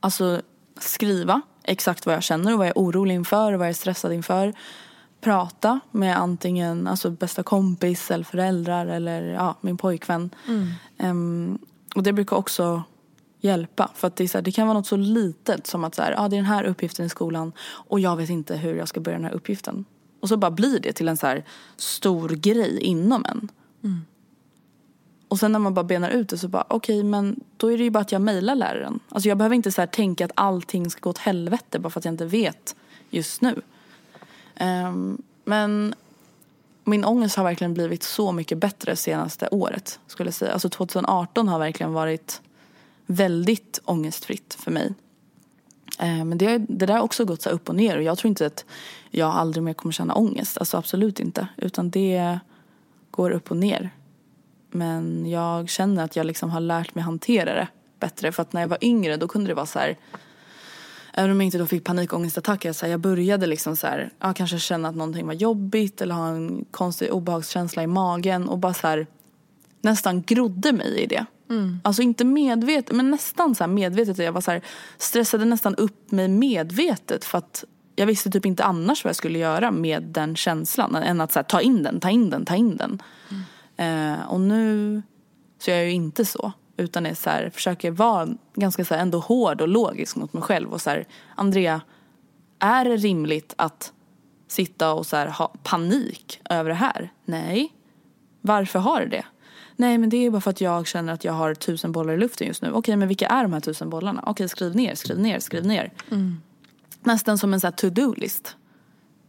alltså skriva exakt vad jag känner och vad jag är orolig inför och vad jag är stressad inför. Prata med antingen alltså bästa kompis eller föräldrar eller ja, min pojkvän. Ehm, och det brukar också hjälpa. För att det, här, det kan vara något så litet som att så här, ah, det är den här uppgiften i skolan och jag vet inte hur jag ska börja den här uppgiften. Och så bara blir det till en så här stor grej inom en. Och sen när man bara benar ut det så bara okej men då är det ju bara att jag mejlar läraren. Alltså jag behöver inte så här tänka att allting ska gå åt helvete bara för att jag inte vet just nu. Um, men min ångest har verkligen blivit så mycket bättre senaste året skulle jag säga. Alltså 2018 har verkligen varit väldigt ångestfritt för mig. Ehm, men det, det där har också gått så upp och ner och jag tror inte att jag aldrig mer kommer känna ångest. Alltså absolut inte. Utan det går upp och ner. Men jag känner att jag liksom har lärt mig hantera det bättre. För att när jag var yngre då kunde det vara så här. Även om jag inte då fick panikångestattacker. Så här, jag började liksom så här, ja, kanske känna att någonting var jobbigt. Eller ha en konstig obehagskänsla i magen. Och bara så här, nästan grodde mig i det. Alltså inte medvetet men nästan så medvetet. Jag var så stressade nästan upp mig medvetet för att jag visste typ inte annars vad jag skulle göra med den känslan. Än att så ta in den, ta in den, ta in den. Eh, och nu så är jag ju inte så. Utan är så här, försöker vara ganska så här, ändå hård och logisk mot mig själv. Och så här, Andrea, är det rimligt att sitta och så här, ha panik över det här? Nej. Varför har du det? Nej men det är bara för att jag känner att jag har tusen bollar i luften just nu. Okej men vilka är de här tusen bollarna? Okej skriv ner, skriv ner, skriv ner. Nästan som en så to-do-list.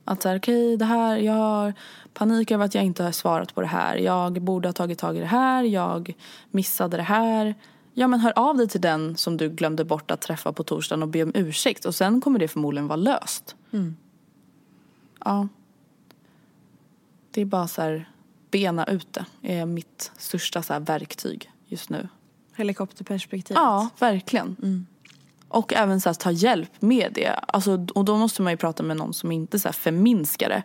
Att så här, okej det här, jag har panik över att jag inte har svarat på det här. Jag borde ha tagit tag i det här, jag missade det här. Ja men hör av dig till den som du glömde bort att träffa på torsdagen och be om ursäkt. Och sen kommer det förmodligen vara löst. Ja. Det är bara så här, bena ut det är mitt största så verktyg just nu. Helikopterperspektivet. Ja, verkligen. Och även så här, ta hjälp med det. Alltså, och då måste man ju prata med någon som inte så här, förminskar det.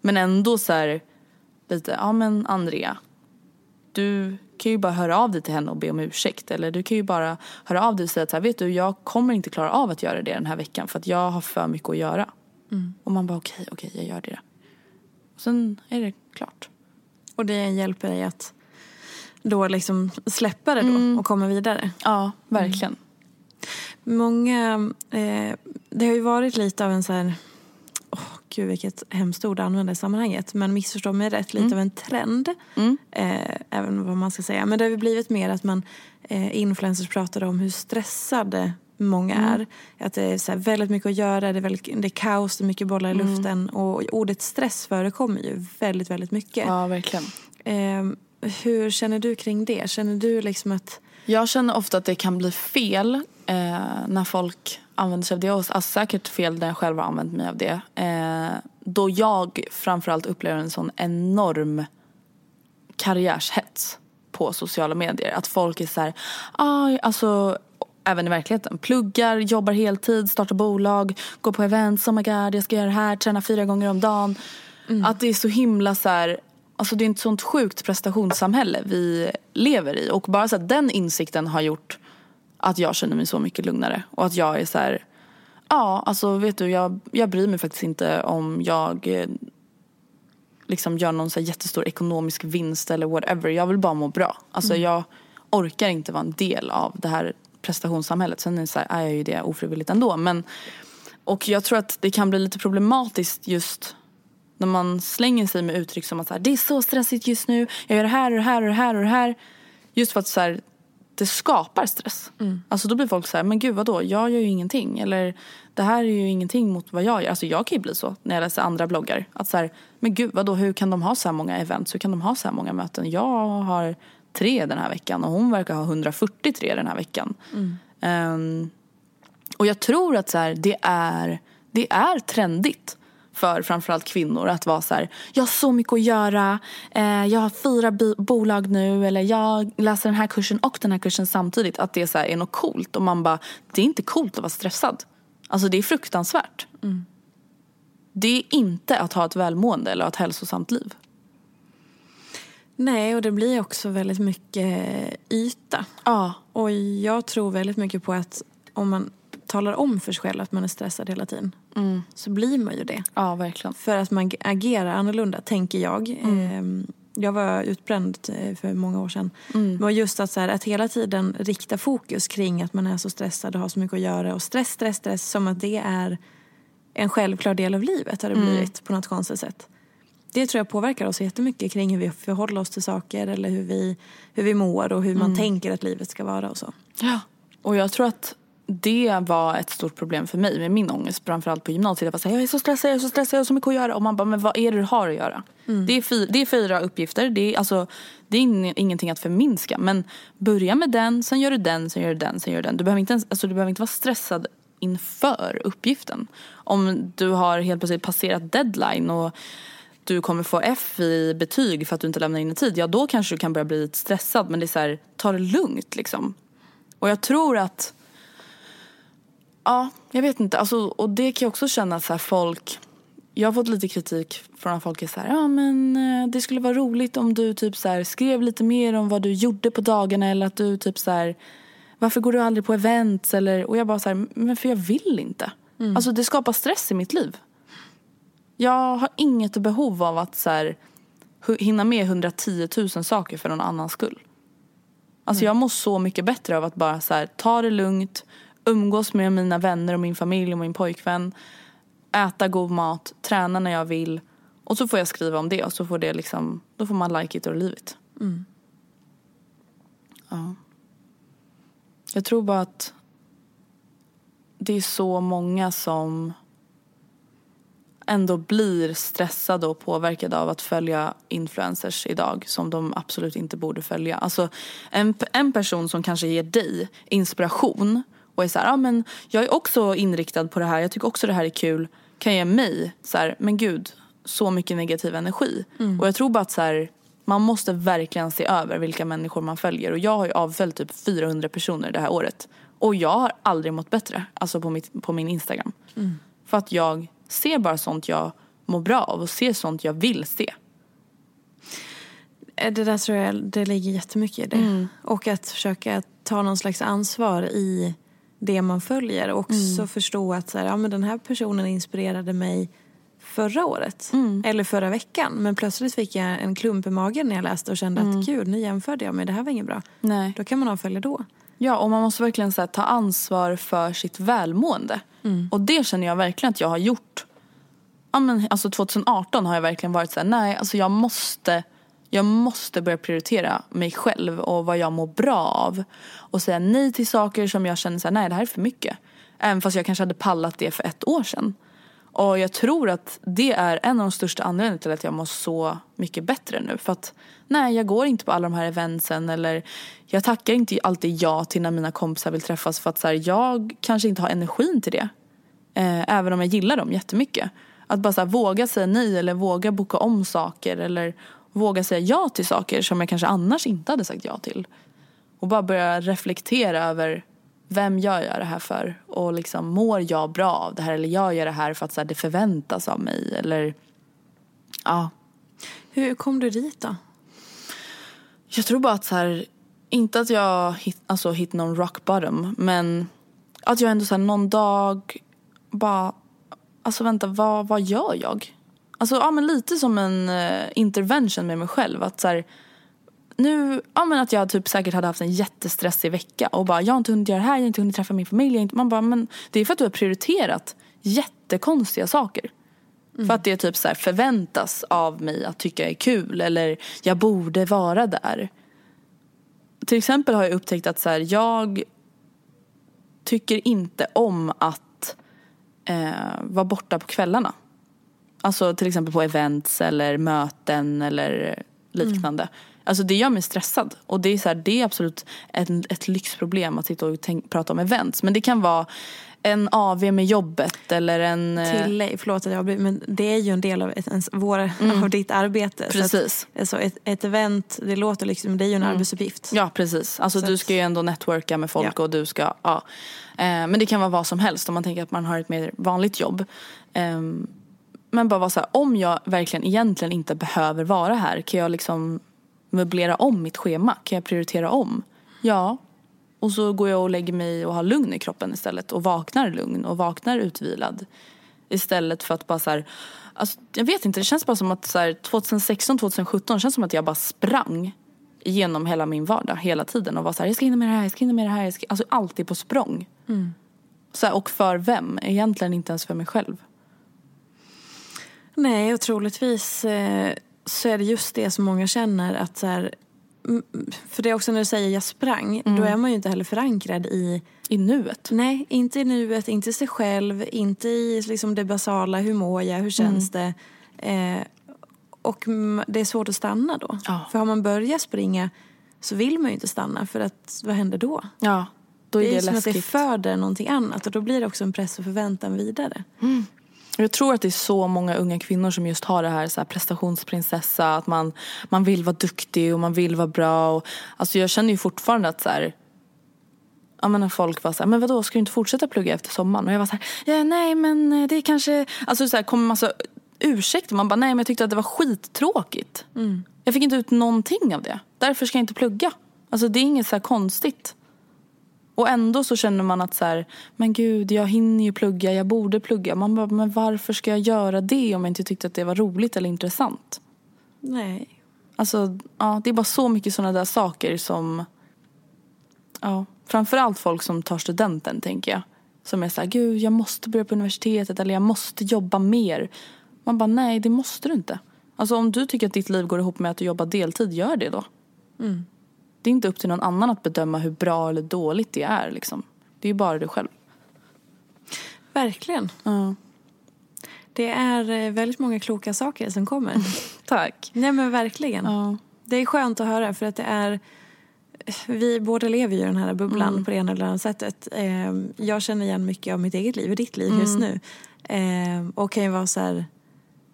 Men ändå så här, lite, ja men Andrea. Du kan ju bara höra av dig till henne och be om ursäkt. Eller du kan ju bara höra av dig och säga att vet du, jag kommer inte klara av att göra det den här veckan. För att jag har för mycket att göra. Och man bara okej, okej, jag gör det. Och sen är det klart. Och det hjälper dig att då liksom släppa det då Mm. och komma vidare. Ja, verkligen. Många, eh, det har ju varit lite av en så här, åh gud vilket hemskt ord att använda i sammanhanget, men missförstå mig rätt, lite av en trend. Eh, även vad man ska säga. Men det har ju blivit mer att man, eh, influencers pratar om hur stressade många är. Att det är så väldigt mycket att göra, det är, väldigt, det är kaos, det är mycket bollar i luften och ordet stress förekommer ju väldigt, väldigt mycket. Ja, verkligen. Eh, hur känner du kring det? Känner du liksom att... Jag känner ofta att det kan bli fel eh, när folk använder sig av det. Och alltså, säkert fel när jag själv har använt mig av det. Eh, då jag framförallt upplever en sån enorm karriärshets på sociala medier. Att folk är så här, ah, alltså även i verkligheten. Pluggar, jobbar heltid, startar bolag, går på events. Oh my god, jag ska göra det här, träna fyra gånger om dagen. Mm. Att det är så himla så här, alltså det är ett sånt sjukt prestationssamhälle vi lever i. Och bara så att den insikten har gjort att jag känner mig så mycket lugnare. Och att jag är så här, ja alltså vet du jag, jag bryr mig faktiskt inte om jag eh, liksom gör någon så jättestor ekonomisk vinst eller whatever. Jag vill bara må bra. Alltså mm. jag orkar inte vara en del av det här prestationssamhället. Sen är, så här, är jag ju det ofrivilligt ändå. Men, och jag tror att det kan bli lite problematiskt just när man slänger sig med uttryck som att så här, det är så stressigt just nu, jag gör det här och det här och det här och det här. Just för att så här, det skapar stress. Mm. Alltså då blir folk så här, men gud vadå, jag gör ju ingenting. Eller det här är ju ingenting mot vad jag gör. Alltså jag kan ju bli så när jag läser andra bloggar. Att så här, men gud vadå, hur kan de ha så här många events? Hur kan de ha så här många möten? Jag har tre den här veckan och hon verkar ha 143 den här veckan. Mm. Um, och jag tror att så här, det, är, det är trendigt för framförallt kvinnor att vara så här, jag har så mycket att göra, eh, jag har fyra bolag nu eller jag läser den här kursen och den här kursen samtidigt. Att det så är något coolt och man bara, det är inte coolt att vara stressad. Alltså det är fruktansvärt. Mm. Det är inte att ha ett välmående eller ett hälsosamt liv. Nej, och det blir också väldigt mycket yta. Ja. Och jag tror väldigt mycket på att om man talar om för sig själv att man är stressad hela tiden mm. så blir man ju det. Ja, verkligen. För att man agerar annorlunda, tänker jag. Mm. Ehm, jag var utbränd eh, för många år sedan. Mm. Men just att, så här, att hela tiden rikta fokus kring att man är så stressad och har så mycket att göra. Och stress, stress, stress som att det är en självklar del av livet har det mm. blivit på något konstigt sätt. Det tror jag påverkar oss jättemycket kring hur vi förhåller oss till saker eller hur vi, hur vi mår och hur man mm. tänker att livet ska vara och så. Ja, och jag tror att det var ett stort problem för mig med min ångest. Framförallt på gymnasiet. Jag var såhär, jag är så stressad, jag är så stressad, jag har så mycket att göra. Och man bara, men vad är det du har att göra? Mm. Det, är fyra, det är fyra uppgifter. Det är, alltså, det är ingenting att förminska. Men börja med den, sen gör du den, sen gör du den, sen gör du den. Du behöver inte, ens, alltså, du behöver inte vara stressad inför uppgiften. Om du har helt plötsligt passerat deadline och du kommer få F i betyg för att du inte lämnar in i tid. Ja, då kanske du kan börja bli lite stressad. Men det är så här, ta det lugnt liksom. Och jag tror att Ja, jag vet inte. Alltså, och det kan jag också känna att så här, folk... Jag har fått lite kritik från folk är så här, ja men eh, det skulle vara roligt om du typ så här, skrev lite mer om vad du gjorde på dagarna eller att du typ så här, varför går du aldrig på events eller, och jag bara så här, men för jag vill inte. Mm. Alltså det skapar stress i mitt liv. Jag har inget behov av att så här, hinna med 110 000 saker för någon annans skull. Alltså mm. jag mår så mycket bättre av att bara så här, ta det lugnt, umgås med mina vänner och min familj och min pojkvän. Äta god mat, träna när jag vill. Och så får jag skriva om det och så får det liksom, då får man like it or leave it. Mm. Ja. Jag tror bara att det är så många som ändå blir stressade och påverkade av att följa influencers idag som de absolut inte borde följa. Alltså en, en person som kanske ger dig inspiration och är så här, ja men jag är också inriktad på det här, jag tycker också det här är kul, kan ge mig så här, men gud, så mycket negativ energi. Mm. Och jag tror bara att så här, man måste verkligen se över vilka människor man följer. Och jag har ju avföljt typ 400 personer det här året. Och jag har aldrig mått bättre, alltså på, mitt, på min Instagram. Mm. För att jag ser bara sånt jag mår bra av och ser sånt jag vill se. Eh, det där tror jag det ligger jättemycket i det. Mm. Och att försöka ta någon slags ansvar i det man följer. Och också mm. förstå att så här, ja, men den här personen inspirerade mig förra året. Mm. Eller förra veckan. Men plötsligt fick jag en klump i magen när jag läste och kände mm. att gud, nu jämförde jag mig. Det här var inget bra. Nej. Då kan man avfölja då. Ja, och man måste verkligen så här, ta ansvar för sitt välmående. Mm. Och det känner jag verkligen att jag har gjort. Ja, men, alltså 2018 har jag verkligen varit så här, nej, alltså jag måste jag måste börja prioritera mig själv och vad jag mår bra av. Och säga nej till saker som jag känner så här, nej det här är för mycket. Även fast jag kanske hade pallat det för ett år sedan. Och jag tror att det är en av de största anledningarna till att jag mår så mycket bättre nu. För att nej, jag går inte på alla de här eventsen eller jag tackar inte alltid ja till när mina kompisar vill träffas för att så här, jag kanske inte har energin till det. Eh, även om jag gillar dem jättemycket. Att bara så här, våga säga nej eller våga boka om saker eller våga säga ja till saker som jag kanske annars inte hade sagt ja till. Och bara börja reflektera över vem gör jag det här för? Och liksom mår jag bra av det här? Eller jag gör det här för att så här, det förväntas av mig? Eller ja. Hur kom du dit då? Jag tror bara att så här, inte att jag hit, alltså, hit någon rock bottom men att jag ändå så här, någon dag bara, alltså vänta vad, vad gör jag? Alltså ja men lite som en uh, intervention med mig själv att så här, nu, ja men att jag typ säkert hade haft en jättestressig vecka och bara jag har inte hunnit göra det här, jag har inte hunnit träffa min familj. Inte, man bara men det är för att du har prioriterat jättekonstiga saker. Mm. För att det typ så här förväntas av mig att tycka är kul eller jag borde vara där. Till exempel har jag upptäckt att så här, jag tycker inte om att eh, vara borta på kvällarna. Alltså till exempel på events eller möten eller liknande. Mm. Alltså det gör mig stressad. Och det är, så här, det är absolut ett, ett lyxproblem att sitta och tänk, prata om events. Men det kan vara en AV med jobbet eller en... Eh, Tillägg, förlåt att jag blir, men det är ju en del av, ett, en, vår, mm. av ditt arbete. Precis. Så att, alltså ett, ett event, det låter liksom, men det är ju en mm. arbetsuppgift. Ja precis. Alltså så du ska ju ändå networka med folk ja. och du ska, ja. Eh, men det kan vara vad som helst om man tänker att man har ett mer vanligt jobb. Eh, men bara vara så här, om jag verkligen egentligen inte behöver vara här, kan jag liksom möblera om mitt schema? Kan jag prioritera om? Ja. Och så går jag och lägger mig och har lugn i kroppen istället och vaknar lugn och vaknar utvilad. Istället för att bara så här, alltså, jag vet inte, det känns bara som att så här, 2016, 2017 känns som att jag bara sprang genom hela min vardag hela tiden och var så här, jag ska hinna med det här, jag ska hinna med det här, jag ska, alltså alltid på språng. Mm. Så här, och för vem? Egentligen inte ens för mig själv. Nej, och troligtvis eh, så är det just det som många känner att så här, för det är också när du säger jag sprang, mm. då är man ju inte heller förankrad i... I nuet? Nej, inte i nuet, inte i sig själv, inte i liksom det basala, hur mår jag, hur känns mm. det? Eh, och det är svårt att stanna då. Ja. För har man börjat springa så vill man ju inte stanna för att vad händer då? Ja, då är det, det är som läskigt. att det föder någonting annat och då blir det också en press och förväntan vidare. Mm. Jag tror att det är så många unga kvinnor som just har det här, så här prestationsprinsessa, att man, man vill vara duktig och man vill vara bra. Och, alltså jag känner ju fortfarande att så här, ja men när folk var så här, men vadå ska du inte fortsätta plugga efter sommaren? Och jag var så här, ja, nej men eh, det är kanske, alltså så här kommer massa ursäkter. Man bara, nej men jag tyckte att det var skittråkigt. Mm. Jag fick inte ut någonting av det. Därför ska jag inte plugga. Alltså det är inget så konstigt. Och ändå så känner man att så här, men gud jag hinner ju plugga, jag borde plugga. Man bara, men varför ska jag göra det om jag inte tyckte att det var roligt eller intressant? Nej. Alltså, ja, det är bara så mycket sådana där saker som, ja, framförallt folk som tar studenten tänker jag. Som är såhär, gud jag måste börja på universitetet eller jag måste jobba mer. Man bara, nej det måste du inte. Alltså om du tycker att ditt liv går ihop med att du jobbar deltid, gör det då. Mm. Det är inte upp till någon annan att bedöma hur bra eller dåligt det är. Liksom. Det är ju bara du själv. Verkligen. Ja. Det är eh, väldigt många kloka saker som kommer. [laughs] Tack. Nej men verkligen. Ja. Det är skönt att höra för att det är vi båda lever ju i den här bubblan mm. på det ena eller andra sättet. Ehm, jag känner igen mycket av mitt eget liv och ditt liv mm. just nu. Ehm, och kan ju vara så här,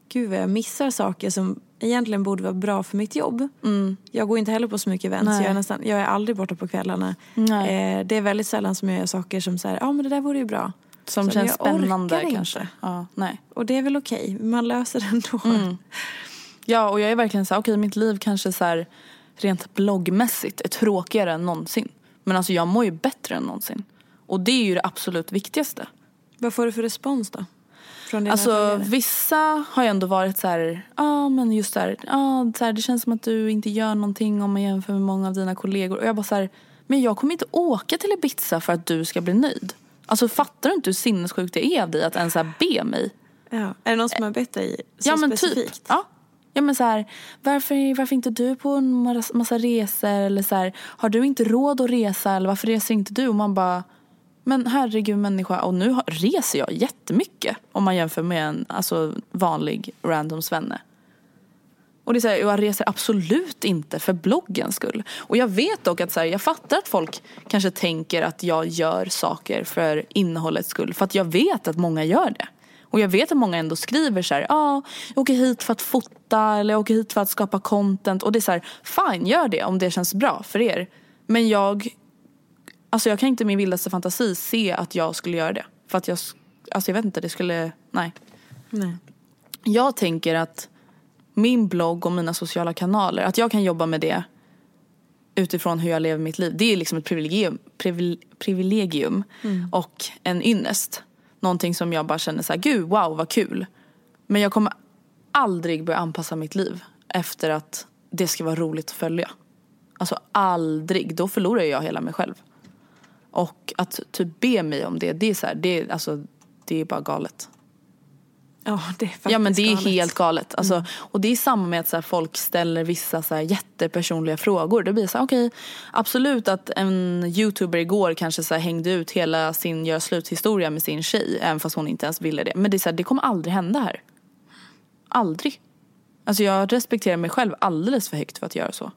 gud vad jag missar saker som egentligen borde vara bra för mitt jobb. Mm. Jag går inte heller på så mycket events. Jag är, nästan, jag är aldrig borta på kvällarna. Eh, det är väldigt sällan som jag gör saker som säger, ja ah, men det där vore ju bra. Som så känns spännande kanske. Ja, nej. Och det är väl okej, okay. man löser det ändå. Mm. Ja och jag är verkligen så här, okej okay, mitt liv kanske så här, rent bloggmässigt är tråkigare än någonsin. Men alltså jag mår ju bättre än någonsin. Och det är ju det absolut viktigaste. Vad får du för respons då? Alltså vissa har ju ändå varit så här, ja ah, men just så här, ah, så här, det känns som att du inte gör någonting om man jämför med många av dina kollegor. Och jag bara så här, men jag kommer inte åka till Ibiza för att du ska bli nöjd. Alltså fattar du inte hur sinnessjukt det är av dig att ens här be mig? Ja. Är det någon som har bett dig så ja, men typ. specifikt? Typ. Ja. Ja men så här, varför, varför inte du på en massa resor? Eller så här, har du inte råd att resa? Eller varför reser inte du? Och man bara, men herregud människa, och nu reser jag jättemycket om man jämför med en alltså, vanlig random svenne. Och det är så här, jag reser absolut inte för bloggens skull. Och jag vet dock att så här, jag fattar att folk kanske tänker att jag gör saker för innehållets skull. För att jag vet att många gör det. Och jag vet att många ändå skriver så här, ja, ah, jag åker hit för att fota eller jag åker hit för att skapa content. Och det är så här, fine, gör det om det känns bra för er. Men jag, alltså jag kan inte i min vildaste fantasi se att jag skulle göra det. För att jag, alltså jag vet inte, det skulle, nej. Nej. Jag tänker att min blogg och mina sociala kanaler, att jag kan jobba med det utifrån hur jag lever mitt liv. Det är liksom ett privilegium, privil, privilegium och en ynnest. Någonting som jag bara känner så här, gud wow vad kul. Men jag kommer aldrig börja anpassa mitt liv efter att det ska vara roligt att följa. Alltså aldrig, då förlorar jag hela mig själv. Och att typ be mig om det, det är så här, det, är, alltså, det är bara galet. Ja, det är faktiskt Ja men det är galet. Mm. helt galet. Alltså, Och det är samma med att så här, folk ställer vissa så här, jättepersonliga frågor. Det blir så här, okej, absolut att en youtuber igår kanske så här, hängde ut hela sin gör slut-historia med sin tjej. Även fast hon inte ens ville det. Men det, är så här, det kommer aldrig hända här. Aldrig. Alltså jag respekterar mig själv alldeles för högt för att göra så.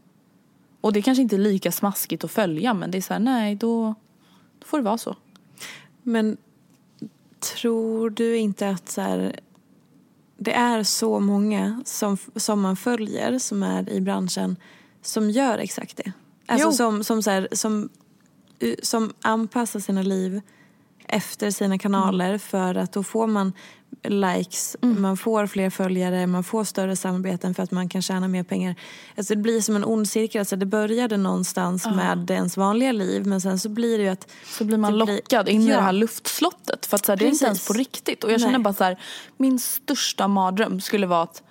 Och det kanske inte är lika smaskigt att följa men det är så här, nej då, då får det vara så. Men tror du inte att så här, det är så många som, som man följer som är i branschen som gör exakt det? Alltså Jo. som, som, så här, som, uh, som anpassar sina liv efter sina kanaler Mm. för att då får man likes, man får fler följare, man får större samarbeten för att man kan tjäna mer pengar. Alltså det blir som en ond cirkel. Alltså det började någonstans med ens vanliga liv men sen så blir det ju att Så blir man det blir- lockad in i Ja. det här luftslottet. För att så här, det är inte ens på riktigt. Och jag känner Nej. bara så här, min största mardröm skulle vara att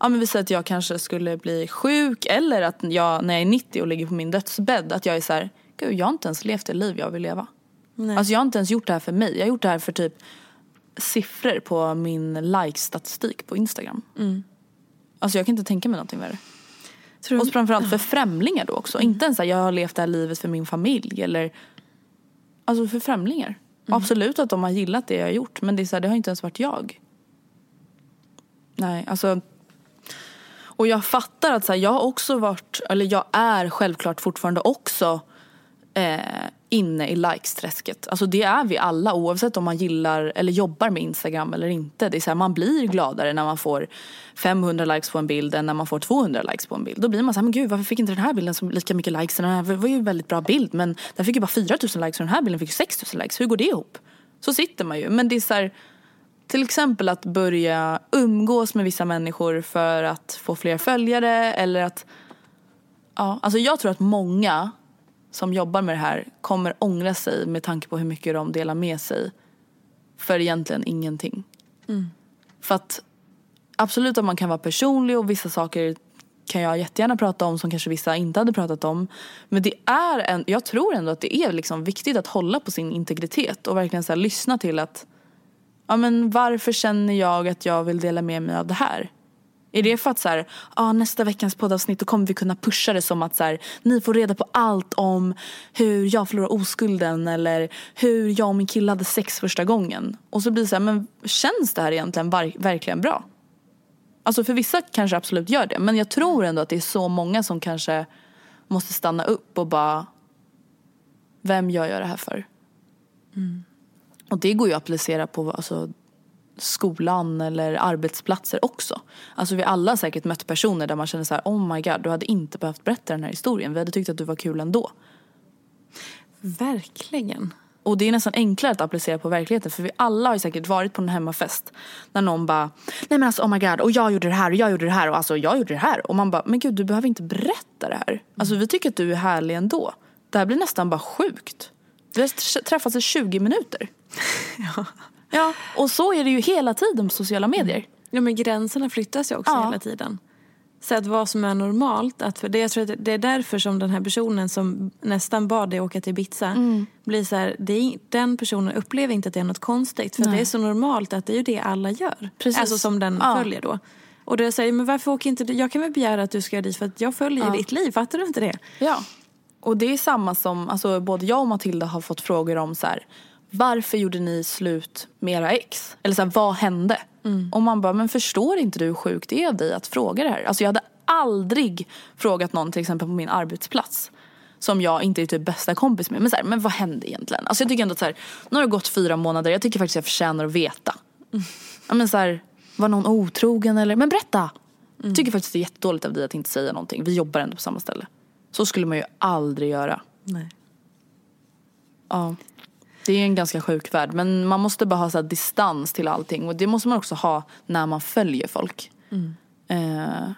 Ja men vi säger att jag kanske skulle bli sjuk eller att jag när jag är 90 och ligger på min dödsbädd att jag är så här, gud jag har inte ens levt det liv jag vill leva. Nej. Alltså jag har inte ens gjort det här för mig. Jag har gjort det här för typ siffror på min like-statistik på Instagram. Alltså jag kan inte tänka mig någonting värre. Tror Och framförallt för främlingar då också. Inte ens att jag har levt det här livet för min familj eller Alltså för främlingar. Och Absolut att de har gillat det jag har gjort men det, är så här, det har inte ens varit jag. Nej, alltså och jag fattar att så här, jag har också varit, eller jag är självklart fortfarande också eh, inne i likes-träsket. Alltså det är vi alla oavsett om man gillar eller jobbar med Instagram eller inte. Det är så här, man blir gladare när man får 500 likes på en bild än när man får 200 likes på en bild. Då blir man så här, men gud varför fick inte den här bilden så lika mycket likes? Den här var ju en väldigt bra bild men den fick ju bara 4000 likes och den här bilden fick ju 6000 likes. Hur går det ihop? Så sitter man ju. Men det är så här, till exempel att börja umgås med vissa människor för att få fler följare eller att Ja, alltså jag tror att många som jobbar med det här kommer ångra sig med tanke på hur mycket de delar med sig för egentligen ingenting. För att absolut att man kan vara personlig och vissa saker kan jag jättegärna prata om som kanske vissa inte hade pratat om. Men det är en, jag tror ändå att det är liksom viktigt att hålla på sin integritet och verkligen så lyssna till att ja men varför känner jag att jag vill dela med mig av det här? Är det för att så här, ah, nästa veckans poddavsnitt då kommer vi kunna pusha det som att så här, ni får reda på allt om hur jag förlorar oskulden eller hur jag och min kille hade sex första gången. Och så blir det så här, men känns det här egentligen verkligen bra? Alltså för vissa kanske absolut gör det men jag tror ändå att det är så många som kanske måste stanna upp och bara vem gör jag det här för? Och det går ju att applicera på alltså, skolan eller arbetsplatser också. Alltså vi alla har säkert mött personer där man känner så här, oh my god, du hade inte behövt berätta den här historien. Vi hade tyckt att du var kul ändå. Verkligen. Och det är nästan enklare att applicera på verkligheten för vi alla har ju säkert varit på en hemmafest när någon bara Nej men alltså oh my god och jag gjorde det här och jag gjorde det här och alltså jag gjorde det här och man bara men gud du behöver inte berätta det här. Alltså vi tycker att du är härlig ändå. Det här blir nästan bara sjukt. Vi har träffats i 20 minuter. [laughs] Ja. Ja och så är det ju hela tiden på sociala medier. Ja men gränserna flyttas ju också Ja. hela tiden. Så att vad som är normalt, att för det, jag tror att det är därför som den här personen som nästan bad dig åka till Ibiza Mm. blir så här, är, den personen upplever inte att det är något konstigt för det är så normalt att det är ju det alla gör. Precis. Alltså som den Ja. följer då. Och då säger men varför åker inte du? Jag kan väl begära att du ska dit för att jag följer Ja. ditt liv, fattar du inte det? Ja. Och det är samma som, alltså både jag och Matilda har fått frågor om så här, varför gjorde ni slut med era ex? Eller så här, vad hände? Och man bara, men förstår inte du hur sjukt det är av dig att fråga det här? Alltså jag hade aldrig frågat någon till exempel på min arbetsplats som jag inte är typ bästa kompis med. Men, så här, men vad hände egentligen? Alltså jag tycker ändå att så här, nu har det gått fyra månader, jag tycker faktiskt jag förtjänar att veta. Ja, men så här, var någon otrogen eller? Men berätta! Jag tycker faktiskt det är jättedåligt av dig att inte säga någonting. Vi jobbar ändå på samma ställe. Så skulle man ju aldrig göra. Nej. Ja. Det är en ganska sjuk värld. Men man måste bara ha så här distans till allting. Och det måste man också ha när man följer folk. Eh,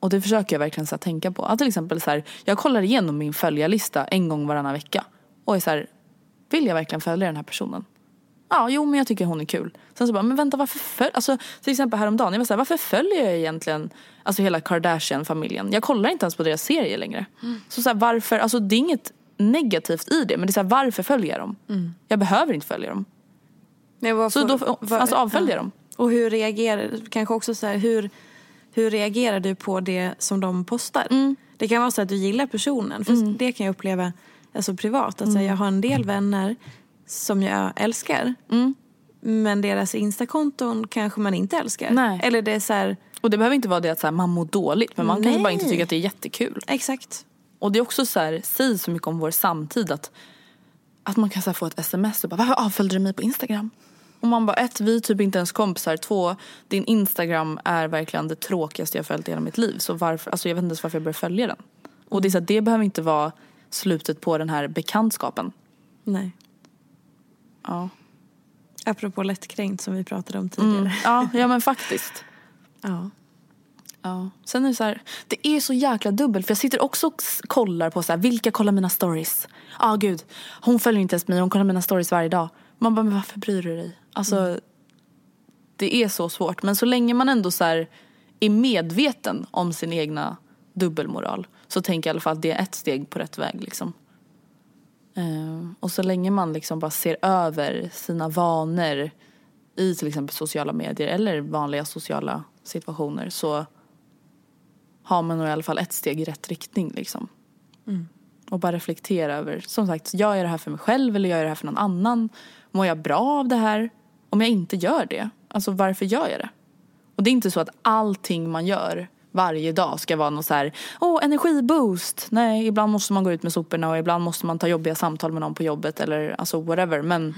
och det försöker jag verkligen så här tänka på. Att till exempel så här, jag kollar igenom min följarlista en gång varannan vecka. Och är så här, vill jag verkligen följa den här personen? Ja, jo men jag tycker hon är kul. Sen så bara, men vänta varför följer, alltså till exempel häromdagen, jag var så här, varför följer jag egentligen alltså hela Kardashian-familjen? Jag kollar inte ens på deras serier längre. Så, så här, varför, alltså det är inget negativt i det, men det är så här, varför följer jag dem? Jag behöver inte följa dem. Men vad Så då, vad- alltså avföljer ja. dem. Och hur reagerar, kanske också så här, hur, hur reagerar du på det som de postar? Mm. Det kan vara så att du gillar personen, för det kan jag uppleva alltså privat. Att Mm. jag har en del vänner som jag älskar. Mm. Men deras instakonton kanske man inte älskar. Nej. Eller det är så här, Och det behöver inte vara det att så här, man mår dåligt, men man kanske bara inte Nej. tycker att det är jättekul. exakt. Och det är också så här, säger så mycket om vår samtid att, att man kan så få ett sms och bara varför avföljde du mig på Instagram? Och man bara ett, vi är typ inte ens kompisar. Två, din Instagram är verkligen det tråkigaste jag följt i hela mitt liv. Så varför, alltså jag vet inte ens varför jag började följa den. Och det är så här, det behöver inte vara slutet på den här bekantskapen. Nej. Ja. Apropå lättkränkt som vi pratade om tidigare. Mm. Ja, ja men faktiskt. Ja. Ja. Sen är det så här, det är så jäkla dubbelt för jag sitter också och kollar på så här, vilka kollar mina stories? Ja ah, gud, hon följer inte ens mig, hon kollar mina stories varje dag. Man bara, men varför bryr du dig? Alltså, det är så svårt. Men så länge man ändå så här, är medveten om sin egna dubbelmoral så tänker jag i alla fall att det är ett steg på rätt väg liksom. Eh, och så länge man liksom bara ser över sina vanor i till exempel sociala medier eller vanliga sociala situationer så har man nog i alla fall ett steg i rätt riktning liksom. Och bara reflektera över, som sagt, gör jag det här för mig själv eller gör jag det här för någon annan? Mår jag bra av det här? Om jag inte gör det, alltså varför gör jag det? Och det är inte så att allting man gör varje dag ska vara någon så här, åh energiboost. Nej, ibland måste man gå ut med soporna och ibland måste man ta jobbiga samtal med någon på jobbet eller alltså whatever. Men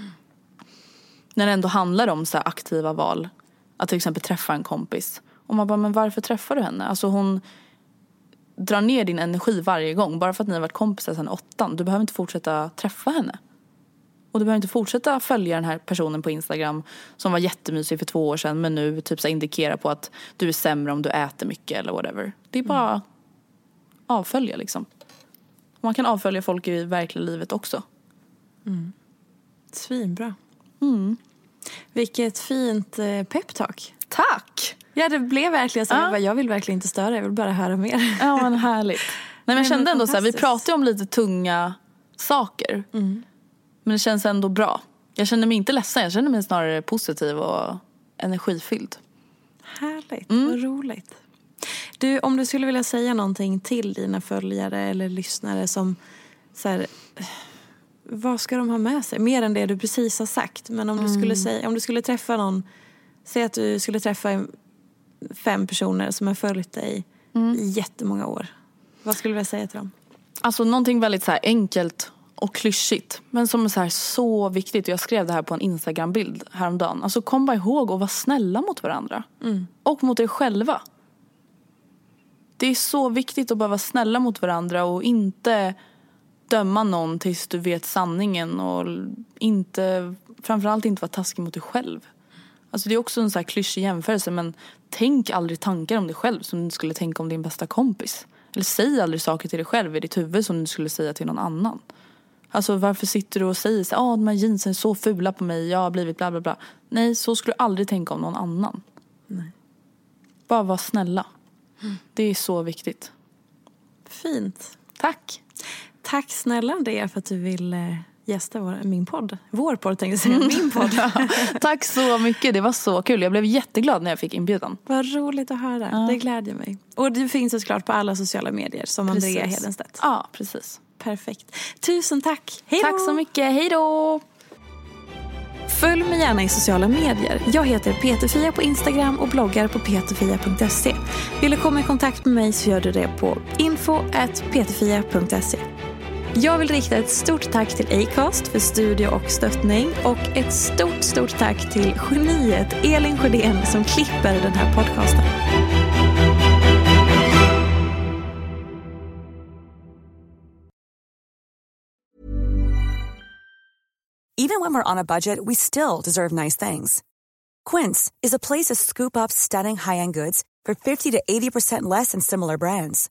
när det ändå handlar om så aktiva val, att till exempel träffa en kompis. Och man bara, men varför träffar du henne? Alltså hon drar ner din energi varje gång. Bara för att ni har varit kompisar sedan åttan. Du behöver inte fortsätta träffa henne. Och du behöver inte fortsätta följa den här personen på Instagram som var jättemysig för två år sedan men nu typ så indikerar på att du är sämre om du äter mycket eller whatever. Det är bara avfölja liksom. Man kan avfölja folk i verkliga livet också. Svinbra. Mm. Vilket fint eh, peptalk. Tack! Ja, det blev verkligen så. Ja. Jag, bara, jag vill verkligen inte störa, jag vill bara höra mer. Ja men härligt. [laughs] Nej men jag kände ändå så här, vi ju om lite tunga saker. Men det känns ändå bra. Jag känner mig inte ledsen, jag känner mig snarare positiv och energifylld. Härligt, Mm. vad roligt. Du, om du skulle vilja säga någonting till dina följare eller lyssnare som så här, vad ska de ha med sig? Mer än det du precis har sagt. Men om du skulle, säga, om du skulle träffa någon, säg att du skulle träffa fem personer som har följt dig i jättemånga år. Vad skulle du säga till dem? Alltså någonting väldigt så enkelt och klyschigt. Men som är så, här så viktigt. Jag skrev det här på en Instagram-bild häromdagen. Alltså kom bara ihåg att vara snälla mot varandra. Och mot er själva. Det är så viktigt att bara vara snälla mot varandra och inte döma någon tills du vet sanningen och inte, framförallt inte vara taskig mot dig själv. Alltså det är också en så här klyschig jämförelse men tänk aldrig tankar om dig själv som du skulle tänka om din bästa kompis. Eller säg aldrig saker till dig själv i ditt huvud som du skulle säga till någon annan. Alltså varför sitter du och säger så ah, de här jeansen är så fula på mig, jag har blivit bla bla bla. Nej, så skulle du aldrig tänka om någon annan. Bara vara snälla. Det är så viktigt. Fint. Tack. Tack snälla Andrea för att du vill gästa vår, min podd. Vår podd tänkte jag säga, min podd. [laughs] Tack så mycket, det var så kul. Jag blev jätteglad när jag fick inbjudan. Vad roligt att höra. Det glädjer mig. Och du finns såklart på alla sociala medier som Andrea Precis. Hedenstedt. Ja, precis. Perfekt. Tusen tack. Hej! Tack så mycket, hej då! Följ mig gärna i sociala medier. Jag heter Peterfia på Instagram och bloggar på peterfia.se. Vill du komma i kontakt med mig så gör du det på info.peterfia.se. Jag vill rikta ett stort tack till Acast för studie och stöttning och ett stort, stort tack till geniet Elin Sjödén som klipper den här podcasten. Even when we're on a budget, we still deserve nice things. Quince is a place to scoop up stunning high-end goods for 50 to 80% less than similar brands.